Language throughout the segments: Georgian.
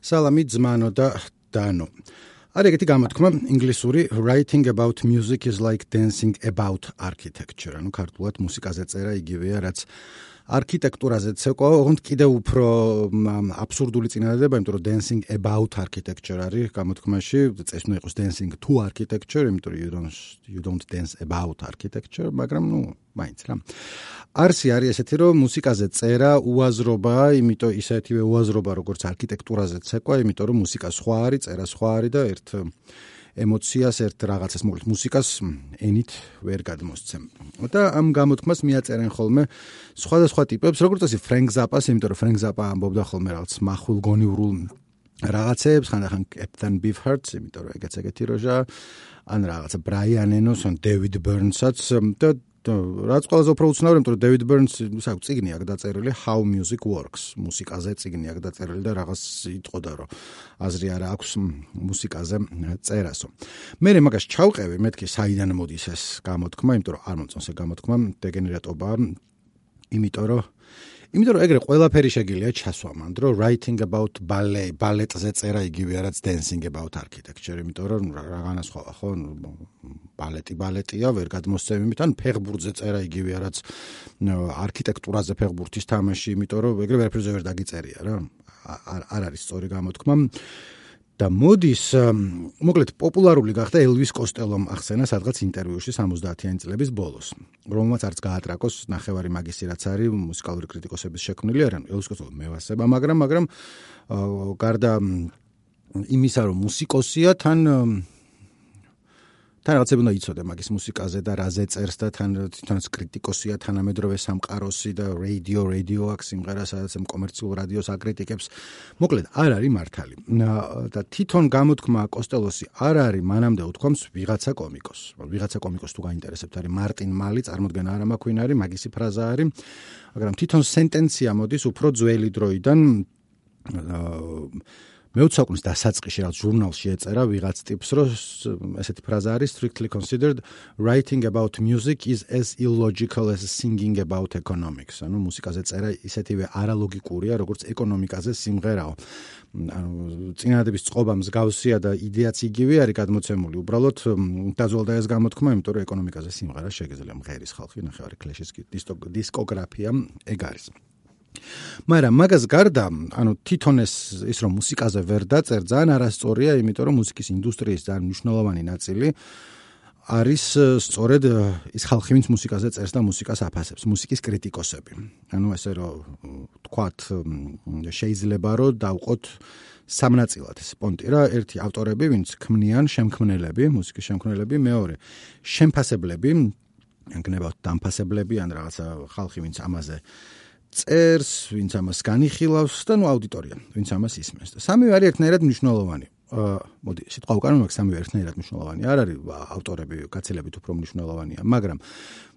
სალამი ძმანო და დანო. არის ეგეთი გამოთქმა ინგლისური writing about music is like dancing about architecture. ანუ ქართულად მუსიკაზე წერა იგივეა რაც არქიტექტურაზე ცეკვა, ოღონდ კიდე უფრო აბსურდული წინადადება, იმიტომ რომ dancing about architecture არის გამოთქმაში, წესნო იყოს dancing to architecture, იმიტომ რომ you don't you don't dance about architecture, მაგრამ ნუ მაინც რა. არსი არის ესეთი რომ მუსიკაზე წერა უაზრობაა, იმიტომ ისეთივე უაზრობა როგორც არქიტექტურაზე ცეკვა, იმიტომ რომ მუსიკა სხვა არის, წერა სხვა არის და ერთ ემოციას ერთ რაღაცას მოკლედ მუსიკას ენით ვერ გადმოსცემ. და ამ გამოთქმას მიაწერენ ხოლმე სხვადასხვა ტიპებს, როგორც ასე ფრენკ ზაპას, იმიტომ რომ ფრენკ ზაპა ამბობდა ხოლმე რაღაც מחულ გონივრულ რაღაცებს, ხანდახან კეპტენ ბიფჰარტს, იმიტომ რომ ეგეც ეგეთი როჟა ან რაღაცა ბრაიან ენოს, ან დევიდ ბერნსაც და რაც ყველაზე უფრო უცნაური, იმიტომ რომ დევიდ ბერნს საკ ციგნი აქვს დაწერილი How Music Works, მუსიკაზე ციგნი აქვს დაწერილი და რაღაც იტყოდა რომ აზრი არა აქვს მუსიკაზე წერასო. მე მაგას ჩავყევი, მეთქი საიდან მოდის ეს გამოთქმა, იმიტომ რომ არ მომწონს ეს გამოთქმა, დეგენერატობა, იმიტომ რომ იმიტომ რომ ეგრე ყველაფერი შეგიძლია ჩასვა მანდ რომ writing about ballet balletზე წერა იგივე რაც dancing about architecture იმიტომ რომ რაღაცა სხვა ხო baleti baletiya ვერ გადმოსცემით ან ფეხბურთზე წერა იგივე რაც არქიტექტურაზე ფეხბურთის თამაში იმიტომ რომ ეგრე ვერაფერზე ვერ დაგიწერია რა. არ არის სწორი გამოთქმა და მოდის მოკლედ პოპულარული გახდა ელვის კოსტელომ ახსენა სადღაც ინტერვიუში 70-იანი წლების ბოლოს. რომელმაც არც გაატრაკოს ნახევარი მაგისი რაც არის მუსიკალური კრიტიკოსების შექმნილი არა ელვის კოსტელო მევასება მაგრამ მაგრამ გარდა იმისა რომ მუსიკოსია თან თან რაღაცები უნდა იცოდე მაგის მუსიკაზე და რაზე წერს და თან თვითონაც კრიტიკოსია თანამედროვე სამყაროსი და რადიო რადიო აქ სიმღერა სადაც კომერციულ რადიოს აკრიტიკებს. მოკლედ არ არის მართალი. და თვითონ გამოთქმა კოსტელოსი არ არის მანამდე უთქვამს ვიღაცა კომიკოს. ვიღაცა კომიკოს თუ გაინტერესებთ არის მარტინ მალი წარმოდგენა არა მაქვინ არის მაგისი ფრაზა არის. მაგრამ თვითონ სენტენცია მოდის უფრო ძველი დროიდან მეოცაკვნის დასაწყისში რაც ჟურნალში ეწერა ვიღაც ტიპს რომ ესეთი ფრაზა არის strictly considered writing about music is as illogical as singing about economics ანუ მუსიკაზე წერა ისეთივე არალოგიკურია როგორც ეკონომიკაზე სიმღერაო. ანუ წინადების წყობა მსგავსია და იდეაც იგივე არის გადმოცემული. უბრალოდ დაზოლდა ეს გამოთქმა იმიტომ რომ ეკონომიკაზე სიმღერა შეგეძლია მღერის ხალხი ნახევარი კლეშის დისკოგრაფია ეგ არის მაგრამ მაგას გარდა, ანუ თვითონ ეს ის რომ მუსიკაზე ვერ დაწერ, ძალიან არასწორია, იმიტომ რომ მუსიკის ინდუსტრიის ძალიან მნიშვნელოვანი ნაწილი არის სწორედ ის ხალხი, ვინც მუსიკაზე წერს და მუსიკას აფასებს, მუსიკის კრიტიკოსები. ანუ ესე რომ თქვათ, შეიძლება რომ დავყოთ სამნაწილად ეს პონტი რა, ერთი ავტორები, ვინც ქმნიან შემქმნელები, მუსიკის შემქმნელები, მეორე შემფასებლები, ან გნებავთ დამფასებლები ან რაღაცა ხალხი, ვინც ამაზე წერს, ვინც ამას განიხილავს და ნუ აუდიტორია, ვინც ამას ისმენს. სამივე არის ერთნაირად მნიშვნელოვანი. აა მოდი, სიტყვა უკან მაგ სამივე ერთნაირად მნიშვნელოვანი. არ არის ავტორები გაცილებით უფრო მნიშვნელოვანია, მაგრამ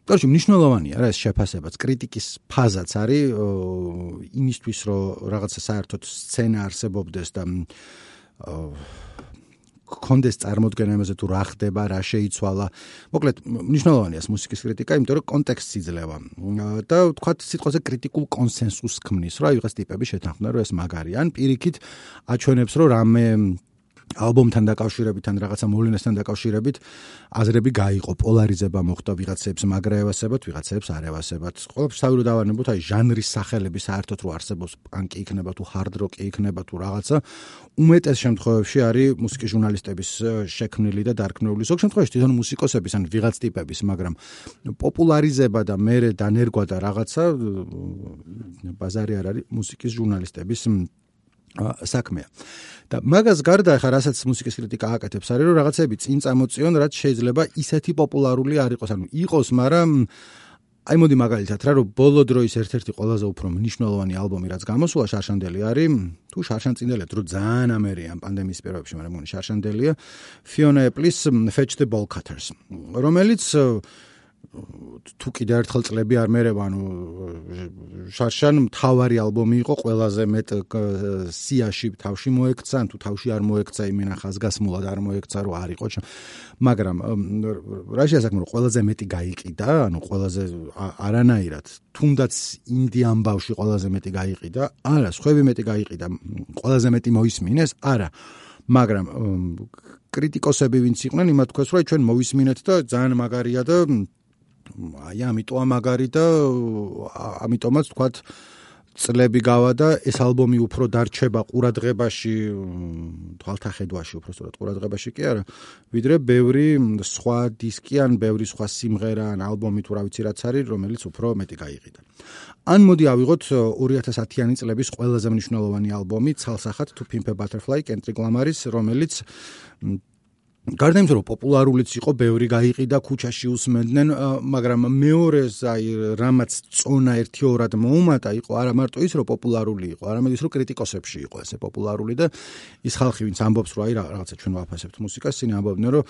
კარგი მნიშვნელოვანია რა ეს შეფასებაც, კრიტიკის ფაზაც არის იმისთვის, რომ რაღაცა საერთოდ სცენა არსებობდეს და აა კონდეს წარმოდგენა იმაზე თუ რა ხდება, რა შეიცვალა. მოკლედ, მნიშვნელოვანია ეს მუსიკის კრიტიკა, იმიტომ რომ კონტექსტი იძლევა. და თქვათ სიტყვაზე კრიტიკულ კონსენსუსს ქმნის, რა ვიღაც ტიპები შეთანხმდა, რომ ეს მაგარია. ან პირიქით აჩვენებს, რომ რამე ალბომთან დაკავშირებით ან რაღაცა მოვლენასთან დაკავშირებით აზრები გაიყო, პოლარიზება მოხდა ვიღაცებს მაგრევასებად, ვიღაცებს არევასებად. ყოველთვის თავი დავარნებოთ, აი ჟანრის სახელები საერთოდ რო არსებობს, პანკი იქნება თუ ჰარდ როკი იქნება თუ რაღაცა, უმეტეს შემთხვევებში არის მუსიკის ჟურნალისტების შექმნილი და დარქმეული. ზოგ შემთხვევაში თვითონ მუსიკოსების ან ვიღაც ტიპების, მაგრამ პოპულარიზება და მეરે დანერგვა და რაღაცა ბაზარი არ არის მუსიკის ჟურნალისტების საქმეა. და მაგას გარდა ახლა რასაც მუსიკის კრიტიკა აკეთებს არის რომ რაღაცები წინ წამოწიონ რაც შეიძლება ისეთი პოპულარული არ იყოს ანუ იყოს მაგრამ აი მოდი მაგალითად რა რომ ბოლო დროის ერთ-ერთი ყველაზე უფრო მნიშვნელოვანი ალბომი რაც გამოსულა შარშანდელი არის თუ შარშანწინდელეთ რომ ძალიან ამერიან პანდემიის პირობებში მაგრამ მგონი შარშანდელია Fiona Apple's Fetch the Ball Cutters რომელიც თუ კიდე ერთხელ წლები არ მერევა, ანუ შარშან თავარი ალბომი იყო ყველაზე მეტ სიაში თავში მოექცა, თუ თავში არ მოექცა, იმენა ხაზგასმულად არ მოექცა, რომ არ იყო. მაგრამ რა შეიძლება ყველაზე მეტი გაიყიდა, ანუ ყველაზე არანაირად, თუნდაც ინდიან ბავში ყველაზე მეტი გაიყიდა, არა, სხვები მეტი გაიყიდა, ყველაზე მეტი მოისმინეს, არა. მაგრამ კრიტიკოსები ვინც იყვნენ, იმათ თქვეს, რომ ჩვენ მოვისმინეთ და ძალიან მაგარია და აი ამიტომ მაგარი და ამიტომაც თქვათ წლები გავა და ეს ალბომი უფრო დარჩება ყურადღებაში თვალთახედვაში უფრო სწორად ყურადღებაში. კი არა ვიდრე ბევრი სხვა დისკი ან ბევრი სხვა სიმღერა ან ალბომი თუ რა ვიცი რაც არის რომელიც უფრო მეტი გაიყიდა. ან მოდი ავიღოთ 2010-იანი წლების ყველაზე მნიშვნელოვანი ალბომი ცალსახად თუ Pimp a Butterfly Kendrick Lamar-ის რომელიც გარდა იმისა, რომ პოპულარულიც იყო, ბევრი გაიყიდა ქუჩაში უსმენდნენ, მაგრამ მეორეს აი რამაც წონა ერთიორად მოუმატა, იყო არა მარტო ის, რომ პოპულარული იყო, არამედ ის, რომ კრიტიკოსებში იყო ესე პოპულარული და ის ხალხი, ვინც ამბობს, რომ აი რაღაცა ჩვენ ვაფასებთ მუსიკას, წინ ამბობდნენ, რომ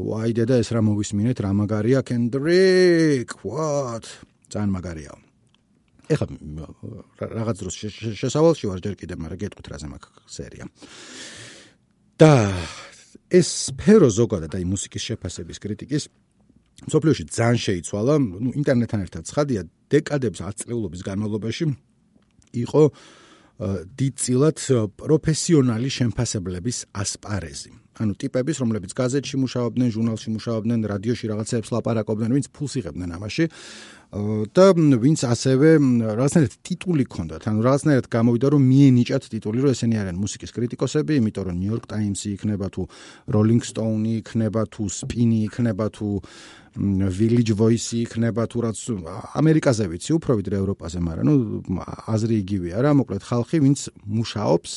ვაი დედა ეს რა მოვისმინეთ, რა მაგარია Kendrick, what? ძალიან მაგარია. ეხლა რაღაც დროს შესავალში ვარ ჯერ კიდე, მაგრამ გეტყვით რაზე მაქვს სერია. და ეს სფერო ზოგადად აი მუსიკის შეფასების კრიტიკის სოფლიოში ძალიან შეიცვალა, ნუ ინტერნეტთან ერთად ცხადია, დეკადებს აწლეულობის განმავლობაში იყო დიდწილად პროფესიონალი შემფასებლების ასპარეზი. ანუ ტიპების, რომლებიც გაზეთში მუშაობდნენ, ჟურნალში მუშაობდნენ, რადიოში რაღაცებს ლაპარაკობდნენ, ვინც ფულს იღებდნენ ამაში. და ვინც ასევე რაღაცნაირად ტიტული ქონდათ, ანუ რაღაცნაირად გამოვიდა რომ მიენიჭათ ტიტული, რომ ესენი არიან მუსიკის კრიტიკოსები, იმიტომ რომ New York Times-ი იქნება თუ Rolling Stone-ი იქნება თუ Spin-ი იქნება თუ Village Voice-ი იქნება თუ რაც ამერიკაზე ვიცი, უფრო ვიდრე ევროპაზე, მაგრამ ნუ აზრი იგივეა რა, მოკლედ ხალხი, ვინც მუშაობს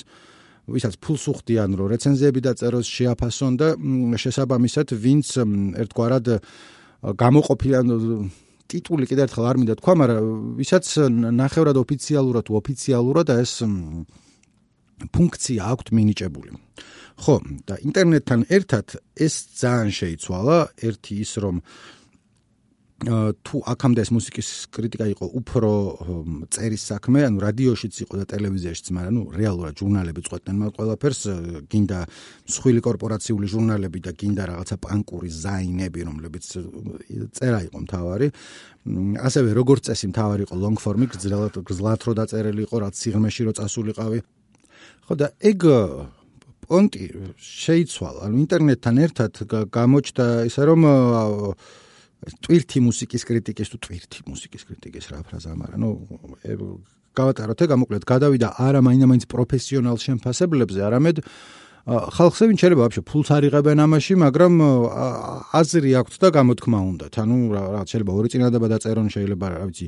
ვისაც ფულს უხდიან რომ რეცენზიები დაწეროს, შეაფასონ და შესაბამისად ვინც ერთგვარად გამოყოფილან ტიტული კიდევ ერთხელ არ მინდა თქვა, მაგრამ ვისაც ნახევრად ოფიციალურად თუ ოფიციალურად ეს ფუნქცია აქვს მინიჭებული. ხო, და ინტერნეტთან ერთად ეს ძალიან შეიცვალა, ერთი ის რომ თუ აქამდე ეს მუსიკის კრიტიკა იყო უფრო წერის საქმე, ანუ რადიოშიც იყო და ტელევიზიაშიც, მაგრამ ნუ რეალურად ჟურნალები წყვეტდნენ მაგ ყველაფერს, გინდა მსხვილი კორპორაციული ჟურნალები და გინდა რაღაცა პანკური ზაინები, რომლებიც წერა იყო მთავარი. ასევე როგორც წესი მთავარი იყო long form-ი, გძლად გძლად რო დაწერილი იყო, რაც სიღრმეში რო წასულიყავი. ხო და ეგ პონტი შეიცვალა, ანუ ინტერნეტთან ერთად გამოჩნდა ისე რომ ტვირთი მუსიკის კრიტიკის თუ ტვირთი მუსიკის კრიტიკის რა ფრაზა, მაგრამ ნუ გავატაროთ ეგ გამოკლედ გადავიდა არა მაინდა-მაინც პროფესიონალ შემფასებლებზე, არამედ ხალხზე ვინ შეიძლება ვაფშე ფულს არიღებენ ამაში, მაგრამ აზრი აქვთ და გამოთქმა უნდათ. ანუ რა შეიძლება ორი წინადადება დაწერონ, შეიძლება რა ვიცი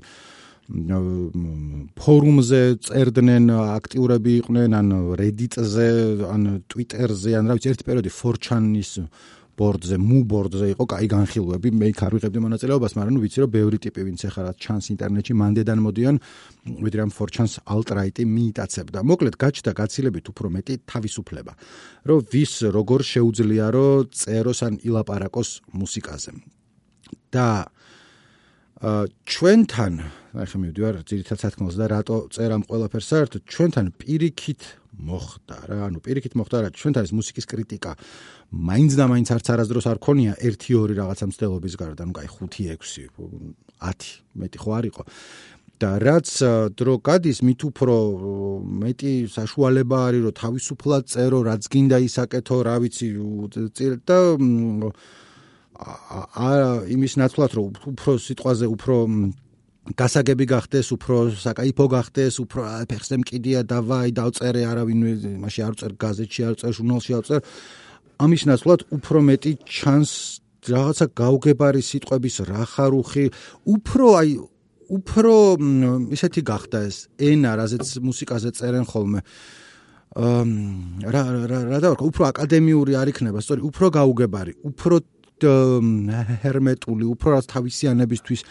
ფორუმზე წერდნენ აქტიურები იყვნენ ან Reddit-ზე, ან Twitter-ზე, ან რა ვიცი ერთი პერიოდი 4chan-ის ბორდზე, მუ ბორდზე იყო კაი განხილვები, მე იქ არ ვიღებდი მონაწილეობას, მაგრამ ნუ ვიცი რომ ბევრი ტიპი ვინც ახლა რა ჩანს ინტერნეტში მანდედან მოდიან, ვიდრე ამ ფორჩანს ალტრაიტი მიიტაცებდა. მოკლედ გაჩნდა გაცილებით უფრო მეტი თავისუფლება, რომ ვის როგორ შეუძლია რომ წეროს ან ილაპარაკოს მუსიკაზე. და ჩვენთან, ახლა მივდივარ ძირითად სათქმელს და რატო წერამ ყველაფერს საერთოდ ჩვენთან პირიქით მოხდა რა, ანუ პირიქით მოხდა რა, ჩვენთან ეს მუსიკის კრიტიკა მაინც და მაინც არც არასდროს არ ქონია 1-2 რაღაცა მცდელობის გარდა, ну, кай 5-6, 10, მეტი ხო არ იყო. და რაც დრო გადის, მით უფრო მეტი საშუალება არის, რომ თავისუფლად წერო, რაც გინდა ისაკეთო, რა ვიცი, და აა იმის ნაცვლად, რომ უფრო სიტყვაზე უფრო გასაგები გახდეს, უფრო საკაიფო გახდეს, უფრო ფეხზე მკიდია, დავაი, დავწერე, არავინ მაშინ არ წერ გაზეთში, არ წერ ჟურნალში, არ წერ ამის ნაცვლად უფრო მეტი ჩანს რაღაცა გაუგებარი სიტყვების რახარუხი, უფრო აი უფრო ისეთი გახდა ეს ენა, რაზეც მუსიკაზე წერენ ხოლმე. აა რა რა რა და უფრო აკადემიური არ იქნება, სწორი, უფრო გაუგებარი, უფრო ჰერმეტული, უფრო რაც თავისიანებისთვის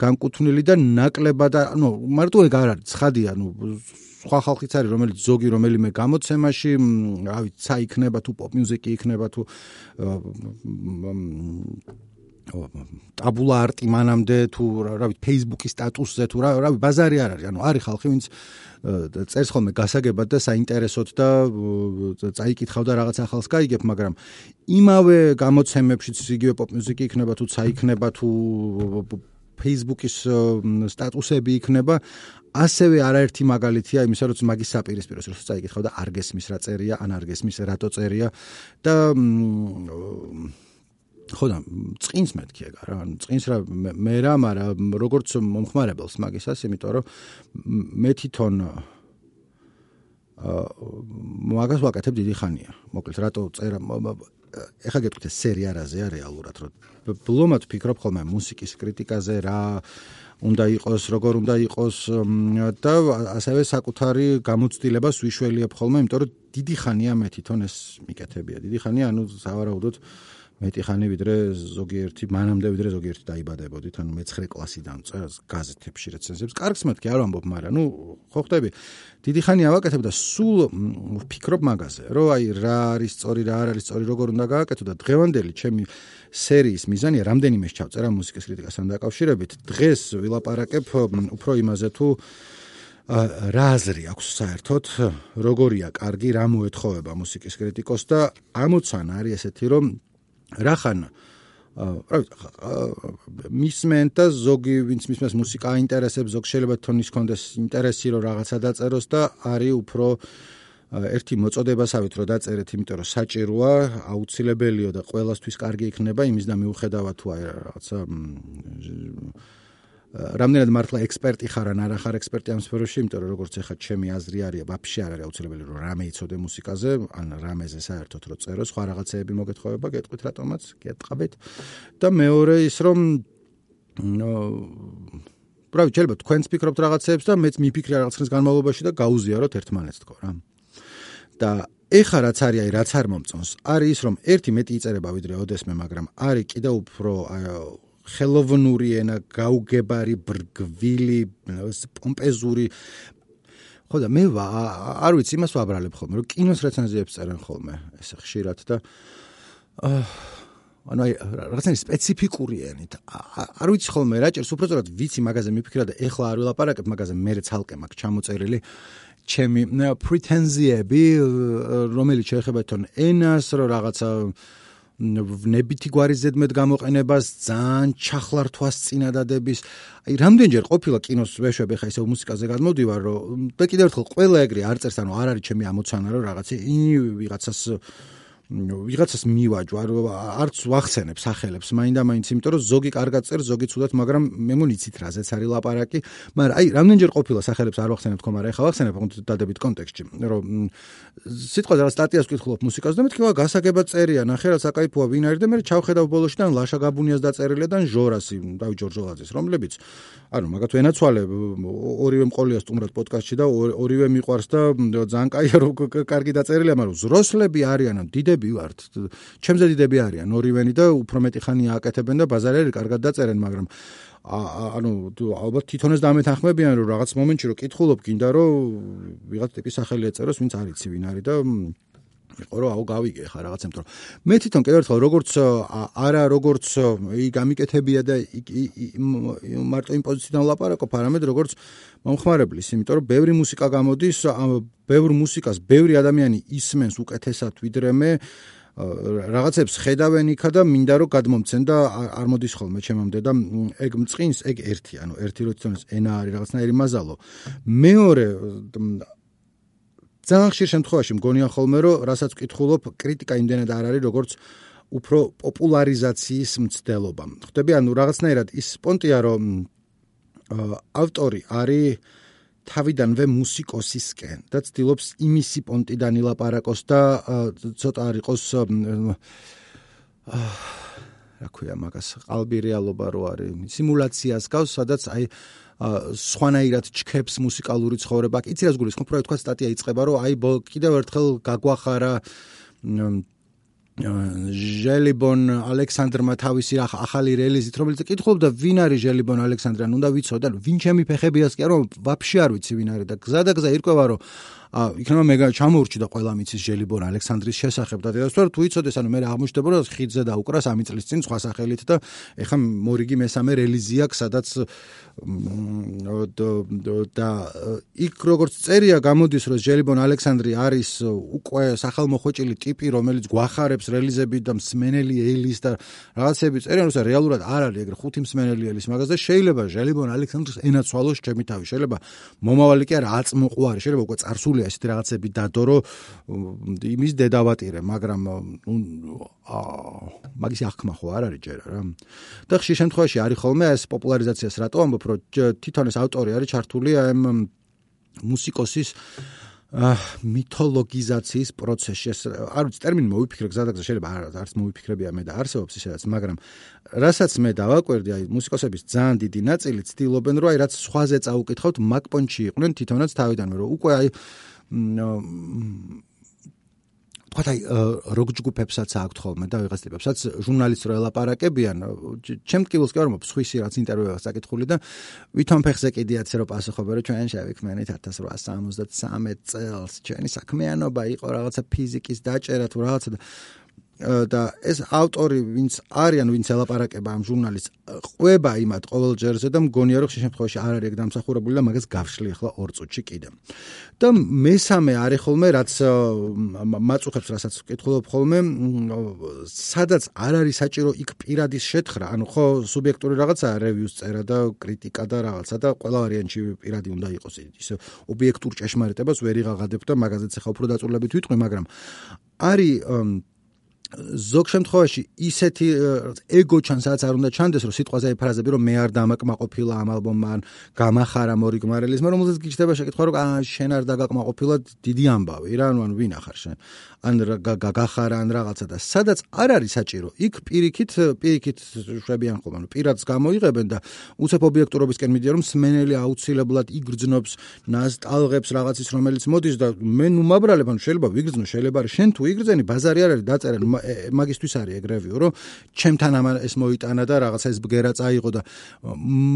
განკუთვნილი და ნაკლებად, ანუ მარტო ეგ არ არის, ცხადია, ანუ სხვა ხალხიც არის, რომელიც ზოგი რომელიმე გამოცემაში, რა ვიცი, ცა იქნება თუ პოპ მიუზიკი იქნება თუ ტაბულა არტი მანამდე თუ რა ვიცი Facebook-ის სტატუსზე თუ რა რა ბაზარი არ არის ანუ არის ხალხი ვინც წერს ხოლმე გასაგებად და საინტერესოდ და წაიკითხავდა რაღაც ახალს გაიგებ მაგრამ იმავე გამოცემებშიც იგივე პოპ მუსიკი იქნება თუ წაიქნება თუ Facebook-ის სტატუსები იქნება ასევე არაერთი მაგალითია იმისა რომ მაგის საპირისპიროს რომ წაიკითხავ და არ გესმის რა წერია ან არ გესმის რატო წერია და ხო და წინს მეთქი ეგ რა ანუ წინს რა მე რა მარა როგორც მომხმარებელს მაგისას იმიტომ რომ მე თვითონ აა მაგას ვაკეთებ დიდი ხანია მოკლედ რატო წერა ეხა გეტყვით ეს სერია რაზეა რეალურად რომ ბლომად ფიქრობ ხოლმე მუსიკის კრიტიკაზე რა უნდა იყოს როგორ უნდა იყოს და ასევე საკუთარი გამოცდილებას ვიშველიებ ხოლმე იმიტომ რომ დიდი ხანია მე თვითონ ეს მიკეთებია დიდი ხანია ანუ სავარაუდოდ მეტი ხანი ვიდრე ზოგიერთი მანამდე ვიდრე ზოგიერთი დაიბადებოდით ანუ მე-9 კლასიდან წერს გაზეთებში რეცენზიებს კარგს მეთქი არ ვამბობ მაგრამ ნუ ხო ხტები დიდი ხანი ავაკეთებ და სულ ვფიქრობ მაგაზე რომ აი რა არის სწორი რა არ არის სწორი როგორ უნდა გააკეთო და დღევანდელი ჩემი სერიის მიზანია რამდენიმე შეავწერა მუსიკის კრიტიკასთან დაკავშირებით დღეს ვილაპარაკებ უფრო იმაზე თუ რა აზრი აქვს საერთოდ როგორია კარგი რა მოეთხოვება მუსიკის კრიტიკოს და ამოცან არის ესეთი რომ რახან რა მისმენ და ზოგი ვინც მისმენს მუსიკა აინტერესებს ზოგ შეიძლება თონის კონდეს ინტერესი რომ რაღაცა დაწეროს და არის უფრო ერთი მოწოდებასავით რომ დაწერეთ იმიტომ რომ საჭიროა აუცილებელია და ყოველასთვის კარგი იქნება იმის და მიუხედავად თუ აი რაღაცა რამდენად მართლა ექსპერტი ხარ ან არა ხარ ექსპერტი ამ სფეროში, იმიტომ რომ როგორც ეხა ჩემი აზრი არის, ვაფშე არ არის აუცილებელი რომ რამე იცოდე მუსიკაზე, ან რამეზე საერთოდ რო წერო, სხვა რაღაცეები მოგეთხოვება, გეტყვით რატომაც, გეტყაბეთ. და მეორე ის რომ ნო პრავი შეიძლება თქვენს ფიქრობთ რაღაცეებს და მეც მიფიქრე რაღაც ხნის განმავლობაში და გაუზიაროთ ერთმანეთს თქო რა. და ეხა რაც არის, აი რაც არ მომწონს, არის ის რომ ერთი მეტი იწერება ვიდრე ოდესმე, მაგრამ არის კიდევ უფრო აი ხელოვნური ენა, გაუგებარი, ბრგვილი, პომპეზური. ხო და მე არ ვიცი, იმას ვაბრალებ ხოლმე, რომ კინოს რეცენზიებს წერენ ხოლმე, ესე ხშირად და აა ანუ აი რაღაცნაირი სპეციფიკური ენით. არ ვიცი ხოლმე რა ჭირს, უფრო სწორად ვიცი მაგაზე მიფიქრა და ეხლა არ ვილაპარაკებ მაგაზე, მე ცალკე მაქვს ჩამოწერილი ჩემი პრეტენზიები, რომელიც შეეხება თვითონ ენას, რომ რაღაცა ნებითი გვარი ზედმეტ გამოყენებას ძალიან ჩახლართვას წინადადების. აი რამდენჯერ ყოფილა კინოს ვეშვებ ხა ისე მუსიკაზე გადმოდივარ რომ და კიდევ ერთხელ ყველა ეგრე არ წერს ანუ არ არის ჩემი ამოცანა რომ რაღაცა ვიღაცას ვიღაცას მივაჯო არ არც ვახცენებ სახელებს მაინდა-მაინც იმიტომ რომ ზოგი კარგად წერს ზოგი ცუდად მაგრამ მე მონიცით რაზეც არის ლაპარაკი. მაგრამ აი რამდენჯერ ყოფილა სახელებს არ ვახცენებ თქო მაგრამ ეხლა ვახცენებ დადებით კონტექსტში რომ სიტყვა რა სტატიას ვკითხულობ მუსიკას და მეთქი ვა გასაგებად წერია ნახე რა საკაიფოა ვინ არის და მე ჩავხედავ ბოლოში და ლაშა გაბუნიას დაწერილი და ჟორასი დავი ჯორჯოლაძის რომლებიც ანუ მაგათ ვენაცვალე ორივე მყოლია სტუმრად პოდკასტში და ორივე მიყვარს და ძალიან კაია რომ კარგი დაწერილია მაგრამ ზროსლები არიან დიდები ვართ. ჩემზე დიდები არიან. ორივენი და უფრო მეტი ხანია აკეთებენ და ბაზარები კარგად დაწერენ მაგრამ ანუ ალბათ თვითონაც დამეთანხმებიან რომ რაღაც მომენტში რომ კითხულობ გინდა რომ ვიღაც ტიპის სახელი ეწეროს ვინც არ იცი ვინ არის და იყო რომ აუ გავიგე ხა რაღაცემ თორემ მე თვითონ კიდევ ერთხელ როგორც არა როგორც ი გამიკეთებია და მარტო იმ პოზიციიდან ლაპარაკობ არამედ როგორც მომხმარებლის. იმიტომ რომ ბევრი მუსიკა გამოდის ბევრ მუსიკას ბევრი ადამიანი ისმენს უკეთესად ვიდრე მე რაღაცებს ხედავენ იქა და მინდა რომ გადმომცენ და არ მოდის ხოლმე ჩემამდე და ეგ მწყინს ეგ ერთი ანუ ერთი როცა ენა არის რაღაცნაირი მაზალო. მეორე ძალიან ხშირ შემთხვევაში მგონია ხოლმე რომ რასაც ვკითხულობ კრიტიკა იმდენად არ არის როგორც უფრო პოპულარიზაციის მცდელობა. ხვდები ანუ რაღაცნაირად ის პონტია რომ ავტორი არის თავიდანვე მუსიკოსისკენ და ცდილობს იმისი პონტიდან ილაპარაკოს და ცოტა არ იყოს რა ქვია მაგას ყალბი რეალობა რო არის სიმულაციას გავს სადაც აი სხვანაირად ჩქებს მუსიკალური ცხოვრება. იცი რას გულისხმობ? პროექტ თქვა სტატია იწება, რომ აი კიდევ ერთხელ გაგვახარა ჟელიბონ ალექსანდრმა თავისი ახალი რელიზით, რომელიც კითხულობდა ვინ არის ჟელიბონ ალექსანდრა, უნდა ვიცოდე, ვინ ჩემი ფეხებიას კი არა, ვაფშე არ ვიცი ვინ არის და გზა და გზა ირკვევა, რომ იქნება მე ჩამოურჩი და ყველა მიცის ჟელიბონ ალექსანდრის შესახებ და დედას. თუ იცოდეს ანუ მე აღმოჩნდება რომ ხიდზე დაუკრას ამი წლის წინ სხვა სახელით და ეხა მორიგი მესამე რელიზია სადაც და იქ როგორც წერია გამოდის რომ ჟელიბონ ალექსანდრი არის უკვე სახელმოხვეჭილი ტიპი რომელიც გვახარებს რელიზები და მსმენელი ელის და რაღაცები წერიან რომ რეალურად არ არის ეგრე ხუთი მსმენელი ელის მაგაზე შეიძლება ჟელიბონ ალექსანდრის ენაცვალოს ჩემი თავი. შეიძლება მომავალი კი არა აწმოყვარი შეიძლება უკვე წარსულია ესეთი რაღაცები დადო რომ იმის დედავატირე მაგრამ აა მაგის აღქმა ხო არ არის ჯერა რა. და ხშირ შემთხვევაში არის ხოლმე ეს პოპულარიზაციას რატო ამბობ რომ თვითონ ეს ავტორი არის ჩართული ამ მუსიკოსის მითოლოგიზაციის პროცესში. ეს არ ვიცი ტერმინი მოვიფიქრე გზადაგზა შეიძლება არ არც მოვიფიქრებია მე და არსებობს ისედაც მაგრამ რასაც მე დავაკვირდი აი მუსიკოსების ძალიან დიდი ნაწილი ცდილობენ რომ აი რაც სხვაზე წაუკითხავთ მაგ პონჩი იყვნენ თვითონაც თავიდანვე რომ უკვე აი აი როგ ჯგუფებსაც აქვთ ხოლმე და ვიღაც ტიპებსაც ჟურნალისტ რო ელაპარაკებიან ჩემ ტკივილს კი არ მომწ სხვისი რაც ინტერვიუებს აკითხული და ვითომ ფეხზე კიდიაც რო პასუხობენ რომ ჩვენ შევიქმნით 1873 წელს ჩვენი საქმიანობა იყო რაღაცა ფიზიკის დაჭერა თუ რაღაცა და და ეს ავტორი ვინც არიან ვინც ელაპარაკება ამ ჟურნალის ყვება იმათ ყოველ ჯერზე და მგონია რომ ხშირ შემთხვევაში არ არის ეგ დამსახურებული და მაგას გავშლი ახლა ორ წუთში კიდე. და მესამე არის ხოლმე რაც მაწუხებს რასაც ვკითხულობ ხოლმე სადაც არ არის საჭირო იქ პირადის შეთხრა. ანუ ხო სუბიექტური რაღაცა რევიუს წერა და კრიტიკა და რაღაცა და ყველა ვარიანტში პირადი უნდა იყოს. ის ობიექტურ ჭეშმარიტებას ვერ იღაღადებ და მაგაზეც ახლა უფრო დაწურლებით ვიტყვი მაგრამ არის ზოგ შემთხვევაში ისეთი ეგო ჩანს რაც არ უნდა ჩანდეს რომ სიტყვაზე აი ფრაზები რომ მე არ დამაკმაყოფილა ამ ალბომმა ან გამახარა მორიგმარელიზმა რომელზეც გიჩნდება შეკითხვა რომ შენ არ დაგაკმაყოფილა დიდი ამბავი რა ანუ ან ვინ ახარ შენ? ან გაგახარა ან რაღაცა. და სადაც არ არის საჭირო იქ პირიქით პირიქით შვებიან ხოლმე ანუ პირადს გამოიღებენ და უცებ ობიექტურობისკენ მიდიან რომ სმენელი აუცილებლად იგრძნობს ნასტალღებს რაღაცის რომელიც მოდის და მე ნუ მაბრალებ ანუ შეიძლება ვიგრძნო შეიძლება შენ თუ იგრძენი ბაზარი არ არის დაწერენ მაგისტვის არის ეგ რევიუ რომ ჩემთან ამ ეს მოიტანა და რაღაცა ეს ბგერა წაიღო და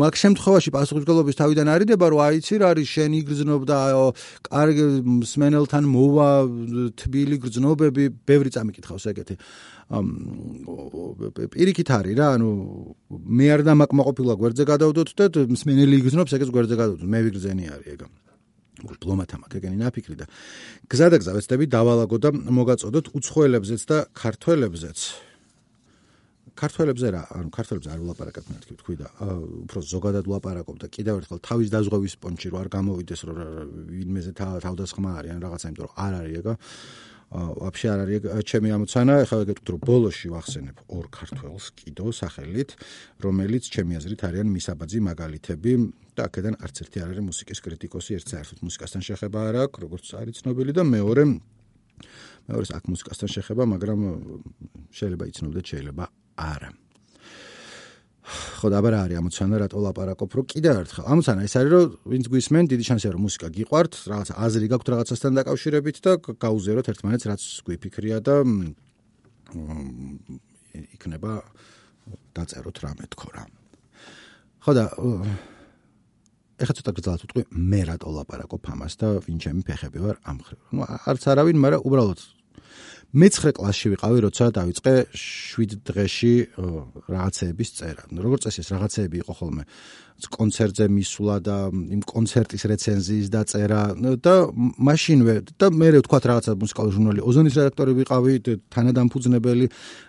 მაგ შემთხვევაში პასუხისგებლობის თავიდან არიდება რომ აიცი რა არის შენ იგრძნობ და კარგი სმენელთან მოვა თბილი გრძნობები. ბევრი წამიკითხავს ეგეთი. პირიქით არის რა ანუ მე არ დამაკმაყოფილა გვერდზე გადავდოთ და მსმენელი იგრძნობს ეგეც გვერდზე გადავდოთ. მე ვიგრძენი არის ეგ დიპლომატა მაგეგენი ნაფიქრი და გზადაგზა ვეცდები დავალაგო და მოგაწოდოთ უცხოელებზეც და ქართველებზეც. ქართველებზე რა ანუ ქართველებზე არ ვლაპარაკებ მეთქი თქვი და უფრო ზოგადად ვლაპარაკობ და კიდევ ერთხელ თავის დაზღვევის პონჩი რო არ გამოვიდეს რომ ვინმეზე თავდასხმა არის ან რაღაცა იმიტომ რომ არ არის ეგა ვაფშე არ არის ჩემი ამოცანა ეხლა გეტყვით რომ ბოლოში ვახსენებ ორ ქართველს კიდო სახელით რომელიც ჩემი აზრით არიან მისაბაძი მაგალითები და აქედან არც ერთი არ არის მუსიკის კრიტიკოსი ერთ საერთოდ მუსიკასთან შეხება არ აქვს როგორც არის ცნობილი და მეორე მეორეს აქ მუსიკასთან შეხება მაგრამ შეიძლება იცნობდეთ შეიძლება არა ხო და აბარა არის ამოცანა რატო ლაპარაკობ რომ კიდევ ერთხელ ამოცანა ეს არის რომ ვინც გვისმენ დიდი შანსია რომ მუსიკა გიყვართ რაღაც აზრი გაქვთ რაღაცასთან დაკავშირებით და გაუზიაროთ ერთმანეთს რაც გვიფიქრია და იქნება დაწეროთ რამე თქო რა. ხო და ეხლა ცოტა გძალათ ვიტყვი მე რატო ლაპარაკობ ამას და ვინ ჩემი ფეხები ვარ ამ ხრივ. ნუ არც არავინ მაგრამ უბრალოდ მეცხრე კლასში ვიყავი, როცა დავიწყე 7 დღეში რაღაცეების წერა. როგორც წესი ეს რაღაცეები იყო ხოლმე. კონცერტზე მისვლა და იმ კონცერტის რეცენზიის დაწერა. და მაშინვე და მე ვთქვა რაღაცა მუსიკალური ჟურნალი. ოზონის რედაქტორი ვიყავი თანადამფუძნებელი.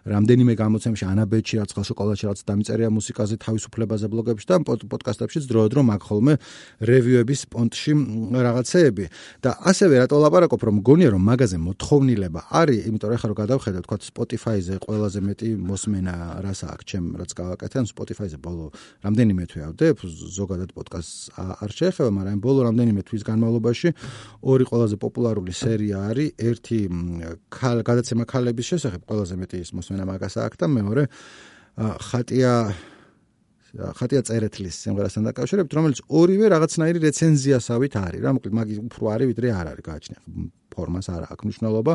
რამდენიმე გამოცემაში ანაბეჭი რაც ხალ შოკოლადში რაც დამიწერია მუსიკაზე თავისუფლებაზე ბლოგებში და პოდკასტებში დროდადრო მაგ ხოლმე რევიუების პონტში რაღაცეები. და ასევე რატო ლაპარაკობ რომ მგონია რომ მაგაზე მოთხოვნილება არის იმიტომ რომ ახლა რო გადავხედე თქვა Spotify-ზე ყველაზე მეტი მოსმენა რას აქვს ჩემ რაც გავაკეთე. ან Spotify-ზე ბოლო რამდენიმე თვე ავდებ ზოგადად პოდკასტს არ შეეხება, მაგრამ ბოლო რამდენიმე თვის განმავლობაში ორი ყველაზე პოპულარული სერია არის, ერთი გადაცემა ქალების შესახებ, ყველაზე მეტი ის მოსმენა მაგას აქვს და მეორე ხატია ხატია წერეთლის სიმღერასთან დაკავშირებით, რომელიც ორივე რაღაცნაირი რეცენზიასავით არის, რა მოკლედ მაგი უფრო არის ვიდრე არ არის გააჩნია. ფორმას არ აქვს მნიშვნელობა.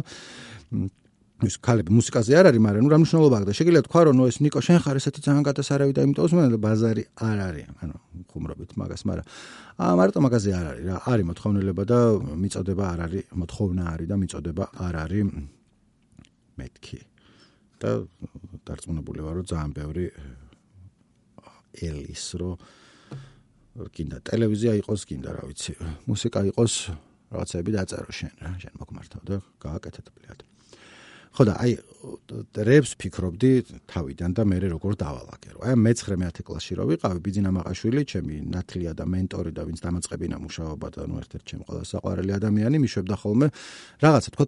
ის ქალები მუსიკაზე არ არის, მაგრამ ნუ რა მნიშვნელობა აქვს და შეგიძლია თქვა რომ ნუ ეს ნიკო შენ ხარ ესეთი ძალიან გადასარავი და იმიტომ უზმენ ბაზარი არ არის, ანუ ხუმრობით მაგას, მაგრამ აა მარტო მაგაზე არ არის რა, არის მოთხოვნილება და მიწოდება არ არის, მოთხოვნა არის და მიწოდება არ არის მეთქი. და დარწმუნებული ვარ რომ ძალიან ბევრი ელის რომ კიდე ტელევიზია იყოს კიდე რა ვიცი, მუსიკა იყოს რაღაცები დაწერო შენ რა, შენ მოგმართავ და გააკეთეთ ბლიად. ხო და აი რებს ფიქრობდი თავიდან და მე როგორ დავალაგერო. აი მე-9 მე-10 კლასში რო ვიყავი, ბიძინა მაყაშვილი, ჩემი ნათლია და მენტორი და ვინც დამაწყებინა მუშაობა და ნუ ერთ-ერთი ჩემი ყველა საყვარელი ადამიანი, მიშვებდა ხოლმე რაღაცა თქო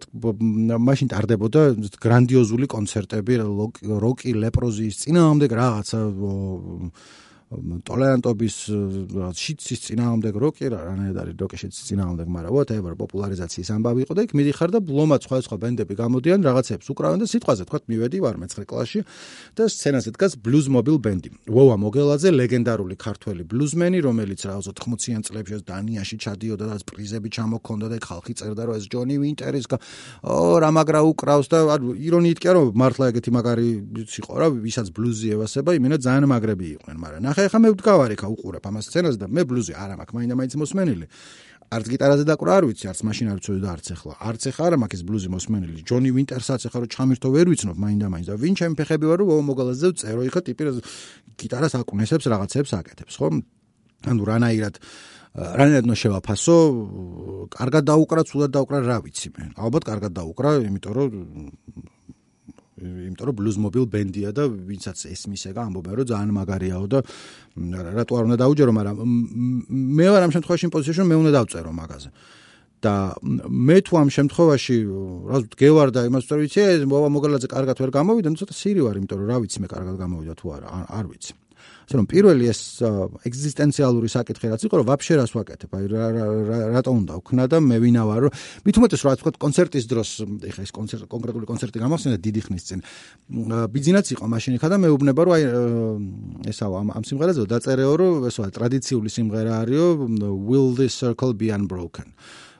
მაშინ ტარდებოდა გრანდიოზული კონცერტები როკი ლეპროზის წინააღმდეგ რაღაცა ტოლერანტობის შიცის წინააღმდეგ როკი რა რანაირად არის როკი შიცის წინააღმდეგ მაგრამ whatever პოპულარიზაციის ამბავი იყო და იქ მიდიხარ და ბლომად სხვა სხვა ბენდები გამოდიან რაღაცებს უკრავენ და სიტყვაზე თქვა მივედი ვარ მე-9 კლასში და სცენაზე დგას blues mobile band-ი. ვოვა მოგელაძე ლეგენდარული ქართველი ბლუზმენი რომელიც რაღაც 80-იან წლებში დანიაში ჩადიოდა და პრიზები ჩამოქონდა და ხალხი წერდა რომ ეს ჯონი ვინტერის ო რა მაგრა უკრავს და ანუ ირონიით კი არა მართლა ეგეთი მაგარი იყო რა ვისაც ბლუზი ევასება იმენა ძალიან მაგრები იყვნენ მაგრამ ხა ხა მე ვდგავარ ხა უყურებ ამას სცენას და მე ბლუზი არ მაქვს მაინდა მაინც მოსმენილი. არც გიტარაზე დაკვრა არ ვიცი არც მაშინ არ ვიცოდი და არც ახლა არც ახლა არ მაქვს ბლუზი მოსმენილი. ჯონი ვინტერსაც ახლა რომ ჩამირთო ვერ ვიცნობ მაინდა მაინც და ვინ ჩემი ფეხები ვარ რომ მოგალაზე წერო ხა ტიპი გიტარას აკუნესებს რაღაცებს აკეთებს ხო ანუ რანაირად რანაირად ნო შევაფასო? კარგად დაუკრა ცუდად დაუკრა რა ვიცი მე. ალბათ კარგად დაუკრა იმიტომ რომ იმიტომ რომ blues mobile band-ია და ვინცაც ესმის ეგა ამბობენ რომ ძალიან მაგარიაო და რატო არ უნდა დაუჯერო მაგრამ მე ვარ ამ შემთხვევაში პოზიციაში რომ მე უნდა დავწერო მაგაზე და მე თუ ამ შემთხვევაში რა გევარ და იმას ვთქვი ვიცი მოგალაძე კარგად ვერ გამოვიდა ნუ ცოტა სირი ვარ იმიტომ რომ რა ვიცი მე კარგად გამოვიდა თუ არა არ ვიცი ასე რომ პირველი ეს ეგზისტენციალური საკითხი რაც იყო რომ ვაფშე რას ვაკეთებ? აი რა რატო უნდა ვქნა და მე ვინა ვარ რომ მით უმეტეს რა თქვა კონცერტის დროს ეხა ეს კონცერტი კონკრეტული კონცერტი გამახსენდა დიდი ხნის წინ ბიზნესიც იყო მაშინ ხა და მეუბნება რომ აი ესაო ამ ამ სიმღერაზე დაწერეო რომ ესაა ტრადიციული სიმღერა არისო will this circle be unbroken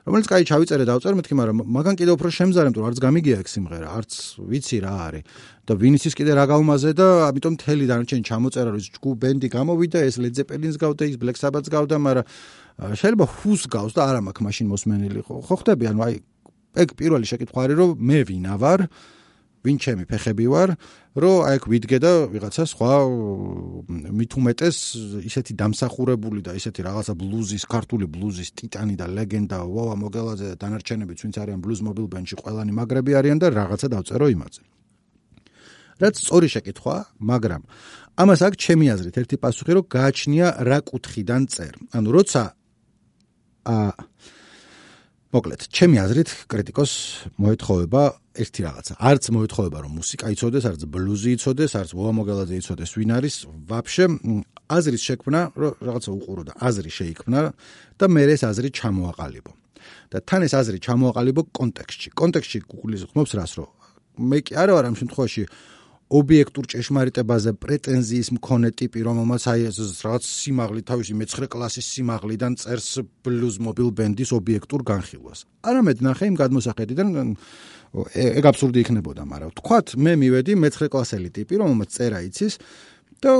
რომელიც კაი ჩავიწერე დავწერე მეთქი მაგრამ მაგან კიდე უფრო შემზარე მეტყვი არც გამიგია ეგ სიმღერა არც ვიცი რა არის. და ვინიცის კიდე რა გავმაზე და ამიტომ მთელი დანარჩენი ჩამოწერა რომ ჯგუ ბენდი გამოვიდა ეს ლედ ზეპელინს გავდა ის ბლეკ საბათს გავდა მაგრამ შეიძლება ჰუს გავს და არა მაქვს მაშინ მოსმენილი ხო? ხო ხდები? ანუ აი ეგ პირველი შეკითხვა არის რომ მე ვინა ვარ ვინ ჩემი ფეხები ვარ, რომ აი აქ ვიდგე და ვიღაცა სხვა მით უმეტეს ისეთი დამსახურებული და ისეთი რაღაცა ბლუზის, ქართული ბლუზის ტიტანი და ლეგენდა ვავა მოგელაძე და დანარჩენები ვინც არიან ბლუზ მობილ ბენდში ყველანი მაგრები არიან და რაღაცა დავწერო იმაზე. რაც სწორი შეკითხვა, მაგრამ ამას აქ ჩემი აზრით ერთი პასუხი რომ გააჩნია რა კუთხიდან წერ. ანუ როცა აა მოკლედ, ჩემი აზრით, კრიტიკოს მოეთხოვება ერთი რაღაცა. არც მოეთხოვება, რომ მუსიკა იცოდეს, არც ბლუზი იცოდეს, არც ვოამოგალაძე იცოდეს, ვინ არის. ვაფშე აზრის შექმნა, რომ რაღაცა უყურო და აზრი შეიქმნა და მე ეს აზრი ჩამოაყალიბო. და თან ეს აზრი ჩამოაყალიბო კონტექსტში. კონტექსტში გუგლის ხმობს რას, რომ მე კი არა ვარ ამ შემთხვევაში ობიექტურ ჭეშმარიტებაზე პრეტენზიის მქონე ტიპი, რომელმაც აი ეს რაღაც სიმაღლე თავისი მე-9 კლასის სიმაღლიდან წერს ბლუზ მობილ ბენდის ობიექტურ განხილვას. არამედ ნახე იმ გადმოსახედიდან ეგ აბსურდი იქნებოდა, მაგრამ თქვათ მე მივედი მე-9 კლასელი ტიპი, რომელმაც წერა იცის და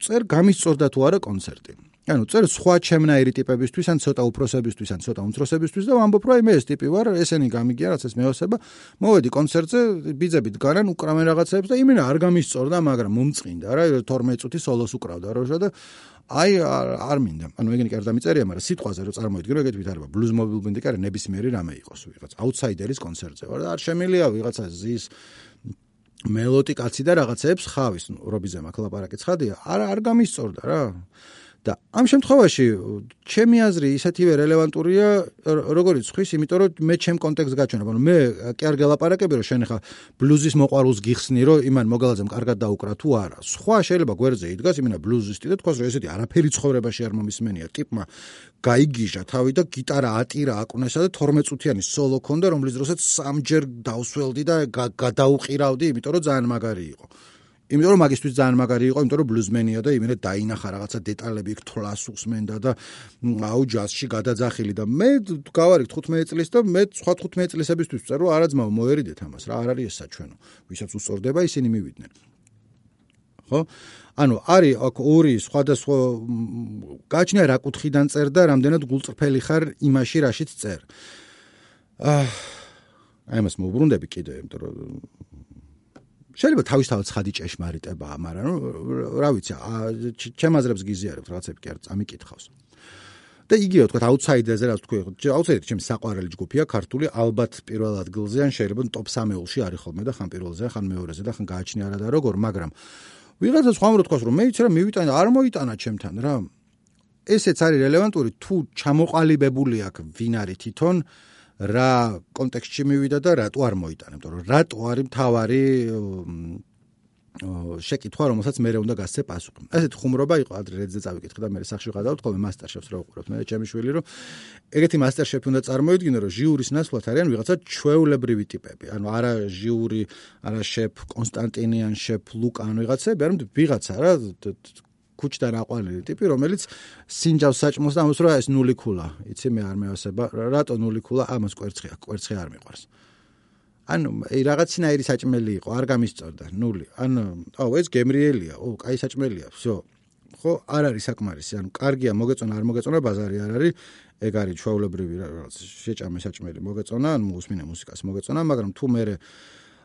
წერ გამისწორდა თუ არა კონცერტი. ანუ წერ სხვა ჩემნაირი ტიპებისთვის ან ცოტა უფროსებისთვის ან ცოტა უმცროსებისთვის და ვამბობ აი მე ეს ტიპი ვარ, ესენი გამიგია რაც ეს მეოსება. მოვედი კონცერტზე, ბიძები დგანან, უკრავენ რაღაცებს და იმენა არ გამისწორდა, მაგრამ მომწყინდა რა 12 წუთი სოლოს უკრავდა როჟა და აი არ მინდა. ანუ ეგენი კი არ დამიწერია, მაგრამ სიტყვაზე რომ წარმოიდგინო, ეგეთ ვითარება. mobile band-ი კი არა ნებისმიერი რამე იყოს, ვიღაც აუთსაიდერის კონცერტზე ვარ და არ შემილია ვიღაცა ზის მელოტი კაცი და რაღაცებს ხავის, ნუ რობიზე მაქლაპარაკი ცხადია. არა არ გამისწორდა რა. და ამ შემთხვევაში ჩემი აზრი ისეთივე რელევანტურია როგორიც ხვის, იმიტომ რომ მე ჩემ კონტექსტს გაჩვენა, ანუ მე კი არ გელაპარაკები რომ შენ ხა ბლუზის მოყვარულს გიხსნი, რომ იმან მოგალაძემ კარგად დაუკრა თუ არა. სხვა შეიძლება გვერდზე იდგას იმენა ბლუზისტი და თქვას რომ ესეთი არაფერი ცხოვრებაში არ მომისმენია ტიპმა გაიგიჟა თავი და გიტარა ატირა აკუნესა და 12 წუთიანი სოლო ქონდა, რომლის დროსაც სამჯერ დავსველდი და გადაუყირავდი, იმიტომ რომ ძალიან მაგარი იყო. იმიტომ რომ მაგისტვის ძალიან მაგარი იყო, იმიტომ რომ ბლუზმენია და იმენა დაინახა რაღაცა დეტალები, იქ თლას უსმენდა და აუ ჯაზში გადაძახილი და მე გავარიქ 15 წლის და მე სხვა 15 წლისებისთვის ვწერო, არა ძმაო, მოერიდეთ ამას რა, არ არის ეს საჩვენო. ვისაც უსწორდება, ისინი მივიდნენ. ხო? ანუ არის აქ ორი სხვადასხვა გაჩნია რა კუთხიდან წერ და რამდენად გულწრფელი ხარ იმაში რაშიც წერ. აა აი მას მოუბრუნდები კიდე, იმიტომ რომ შეიძლება თავისთავად ცხადი ჭეშმარიტებაა, მაგრამ რა ვიცი, ჩემაზრებს გიზიარებ რაღაცები კი არ წამიკითხავს. და იგივე თქვა აუთსაიდერზე რაც თქვი, აუთსაიდერი ჩემი საყვარელი ჯგუფია, ქართული, ალბათ პირველ ადგილზე ან შეიძლება ტოპ 3-ში არის ხოლმე და ხან პირველზე, ხან მეორეზე და ხან გააჩნია რა და როგორ, მაგრამ ვიღაცა სხვა უნდა თქვას რომ მე იცი რა მივიტანა არ მოიტანა ჩემთან რა ესეც არის რელევანტური თუ ჩამოყალიბებული აქვს ვინ არის თვითონ რა კონტექსტში მივიდა და რატო არ მოიტანა იმიტომ რომ რატო არის მთავარი შეკითხვა, რომელსაც მე უნდა გასცე პასუხი. ასეთ ხუმრობა იყო ადრე რეძე წავიკითხე და მე სახში ვღადავთ ხოლმე მასტერშეფს რო უყურებთ. მე ჩემი შვილი რომ ეგეთი მასტერშეფი უნდა წარმოიდგინო, რომ ჟიურის ნაცვლად არიან ვიღაცა ჩვეულებრივი ტიპები. ანუ არა ჟიური, არა შეფ კონსტანტინიან შეფ ლუკან ვიღაცები, არამედ ვიღაცა რა კუჩდან აყვანილი ტიპი, რომელიც სინჯავს საჭმოს და ამას რა ეს ნული ქულა. იცი მე არ მეასება, რატო ნული ქულა? ამას კვერცხია, კვერცხი არ მიყვარს. ანუ აი რაღაცნაირი საჭმელი იყო, არ გამისწორდა, ნული. ანუ აუ ეს გემრიელია, ო, კაი საჭმელია, всё. ხო, არ არის საკმარისი, ანუ კარგია მოგეწონა, არ მოგეწონა ბაზარი არ არის. ეგ არის ჩვეულებრივი რაღაც შეჭამე საჭმელი მოგეწონა, ანუ მუსმინე მუსიკას მოგეწონა, მაგრამ თუ მე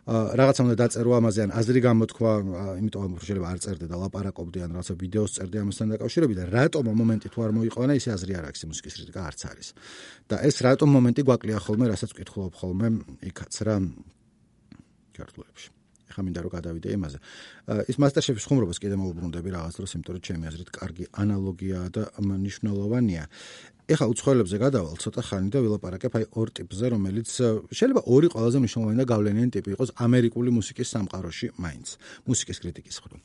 რაღაცა უნდა დაწერო ამაზე ან აზრი გამოთქვა, იმიტომ რომ შეიძლება არ წერდე და ლაპარაკობდე ან რაღაცა ვიდეოს წერდე ამასთან დაკავშირებით და რატომ მომენტი თუ არ მოიყვანა, ისე აზრი არ აქვს მუსიკის კრიტიკა არც არის. და ეს რატომ მომენტი გვაკლია ხოლმე, რასაც ვკითხულობ ხოლმე იქაც რა ქართულებში. ეხა მინდა რომ გადავიდე იმაზე. ის მასტერშეფის ხუმრობას კიდე მოვუბრუნდები რაღაც დროს, იმიტომ რომ ჩემი აზრით კარგი ანალოგიაა და მნიშვნელოვანია. ეხა უცხოელებზე გადავალ ცოტა ხანი და ვილაპარაკებ აი ორ ტიპზე, რომელიც შეიძლება ორი ყველაზე მნიშვნელოვანი და გავლენიანი ტიპი იყოს ამერიკული მუსიკის სამყაროში მაინც, მუსიკის კრიტიკის ხრო.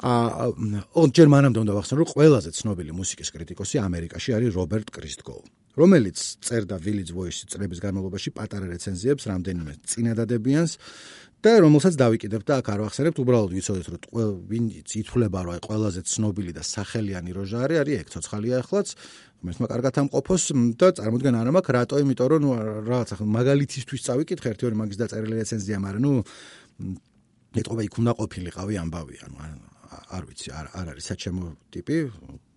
აა ონ გერმანამდე უნდა ვახსენო, რომ ყველაზე ცნობილი მუსიკის კრიტიკოსი ამერიკაში არის რობერტ კრისტგოუ, რომელიც წერდა Village Voice-ის წლების განმავლობაში პატარა რეცენზიებს რამდენიმე წინადადებიანს და რომელსაც დავიკიდებ და აქ არ ვახსენებ, უბრალოდ ვიცოდეთ, რომ ვინ ითვლება, რომ აი ყველაზე ცნობილი და სახელიანი როჟა არის, ეგ ცოცხალია ახლაც, მესმა კარგად ამყოფოს და წარმოდგენ არ მაქვს რატო იმიტომ რომ ნუ რაღაც ახლა მაგალითისთვის წავიკითხე ერთი ორი მაგის დაწერილი რეცენზია მაგრამ ნუ ეთყობა იქ უნდა ყოფილიყავი ამბავი ანუ არ ვიცი არ არ არის საჩემო ტიპი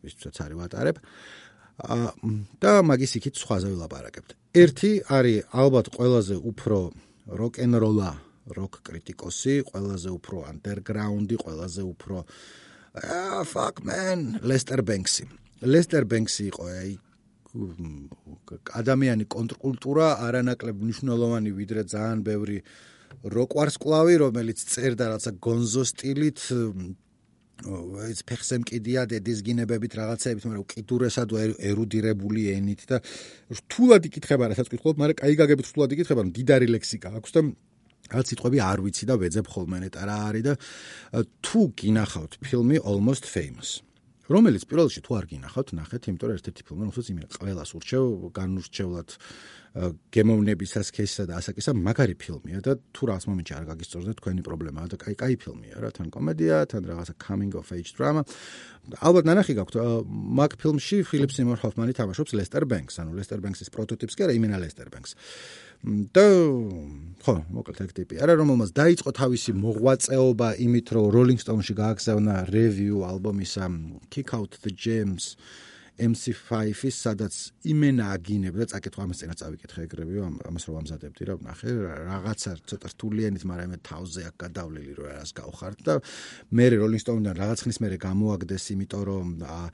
ვისაც არის ვატარებ. და მაგის იქით სხვაზე ვილაპარაკებთ ერთი არის ალბათ ყველაზე უფრო როკ-ენ-როლა როკ კრიტიკოსი ყველაზე უფრო ანდერგრაუნდი ყველაზე უფრო ah fuck man ლესტერ ბენქსი ლესტერ ბენქსი იყო აი ადამიანი კონტრკულტურა არანაკლებ მნიშვნელოვანი ვიდრე ძალიან ბევრი როკვარსკლავი რომელიც წერდა რაცა გონზო სტილით ეს ფეხსემ კიდია დედის გინებებით რაღაცებით მაგრამ უკიდურესად ერუდირებული ენით და რთულად იკითხება რასაც ვკითხულობ მაგრამ კაი გაგებით რთულად იკითხება დიდარი ლექსიკა აქვს და რაც სიტყვები არ ვიცი და ვეძებ ხოლმე ნეტა რა არის და თუ გინახავთ ფილმი almost famous რომელიც პირველში თუ არ გინახავთ, ნახეთ, იმიტომ რომ ერთ-ერთი ფილმი, რომელსაც იმენ ყველას ურჩევ, განურჩევლად გემოვნებისას ქესა და ასაკისა მაგარი ფილმია და თუ რას მომენტში არ გაგისწორდეთ თქვენი პრობლემაა და კაი კაი ფილმია რა, თან კომედია, თან რაღაცა coming of age drama. ალბათ ნანახი გაქვთ მაგ ფილმში ფილიპ სიმონ ჰოფმანი თამაშობს ლესტერ ბენკს, ანუ ლესტერ ბენკსის პროტოტიპს კი არა, იმენა ლესტერ ბენკს. და ხო, მოკლედ ეგ ტიპი. არა რომელმაც დაიწყო თავისი მოღვაწეობა იმით, რომ Rolling Stone-ში გააგზავნა review ალბომის Kick Out the Gems MC5-ის, სადაც იმენა აგინებდა, წაკითხვა ამას წინა წავიკითხე ეგრევე, ამას რომ ამზადებდი რა, ნახე, რაღაცა ცოტა რთულიანით, მაგრამ მე თავზე აქ გადავლილი რომ რას გავხართ და მე Rolling Stone-დან რაღაც ხნის მერე გამოაგდეს, იმიტომ რომ აა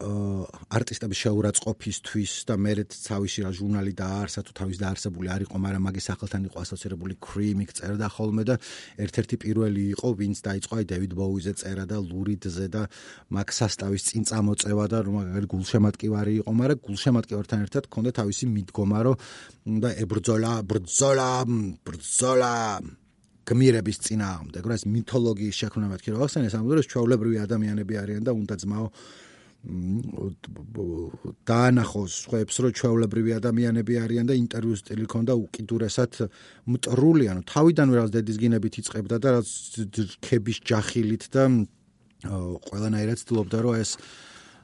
არტისტების შეურაცხყოფისთვის და მერეთ თავისი რა ჟურნალი დაარსა თუ თავის დაარსებული არ იყო, მაგრამ მაგის სახელთან იყო ასოცირებული იქ წერდა ხოლმე და ერთ-ერთი პირველი იყო, ვინც დაიწყო აი დევიდ ბოუიზე წერა და ლურიდზე და მაგ სასტავის წინ წამოწევა და რომ მაგარი გულშემატკივარი იყო, მაგრამ გულშემატკივართან ერთად ჰქონდა თავისი მიდგომა, რომ და ებრძოლა, ბრძოლა, ბრძოლა გმირების წინააღმდეგ, რა ეს მითოლოგიის შექმნა მეთქი რა ახსენე, სამუდროს ჩვეულებრივი ადამიანები არიან და უნდა ძმაო დაანახოს ხუებს რომ ჩვეულებრივი ადამიანები არიან და ინტერვიუს სტილი ქონდა უკიდურესად მტრული ანუ თავიდანვე რაღაც დედისგინებით იწებდა და რაღაც ქების ჯახილით და ყველანაირად ცდილობდა რომ ეს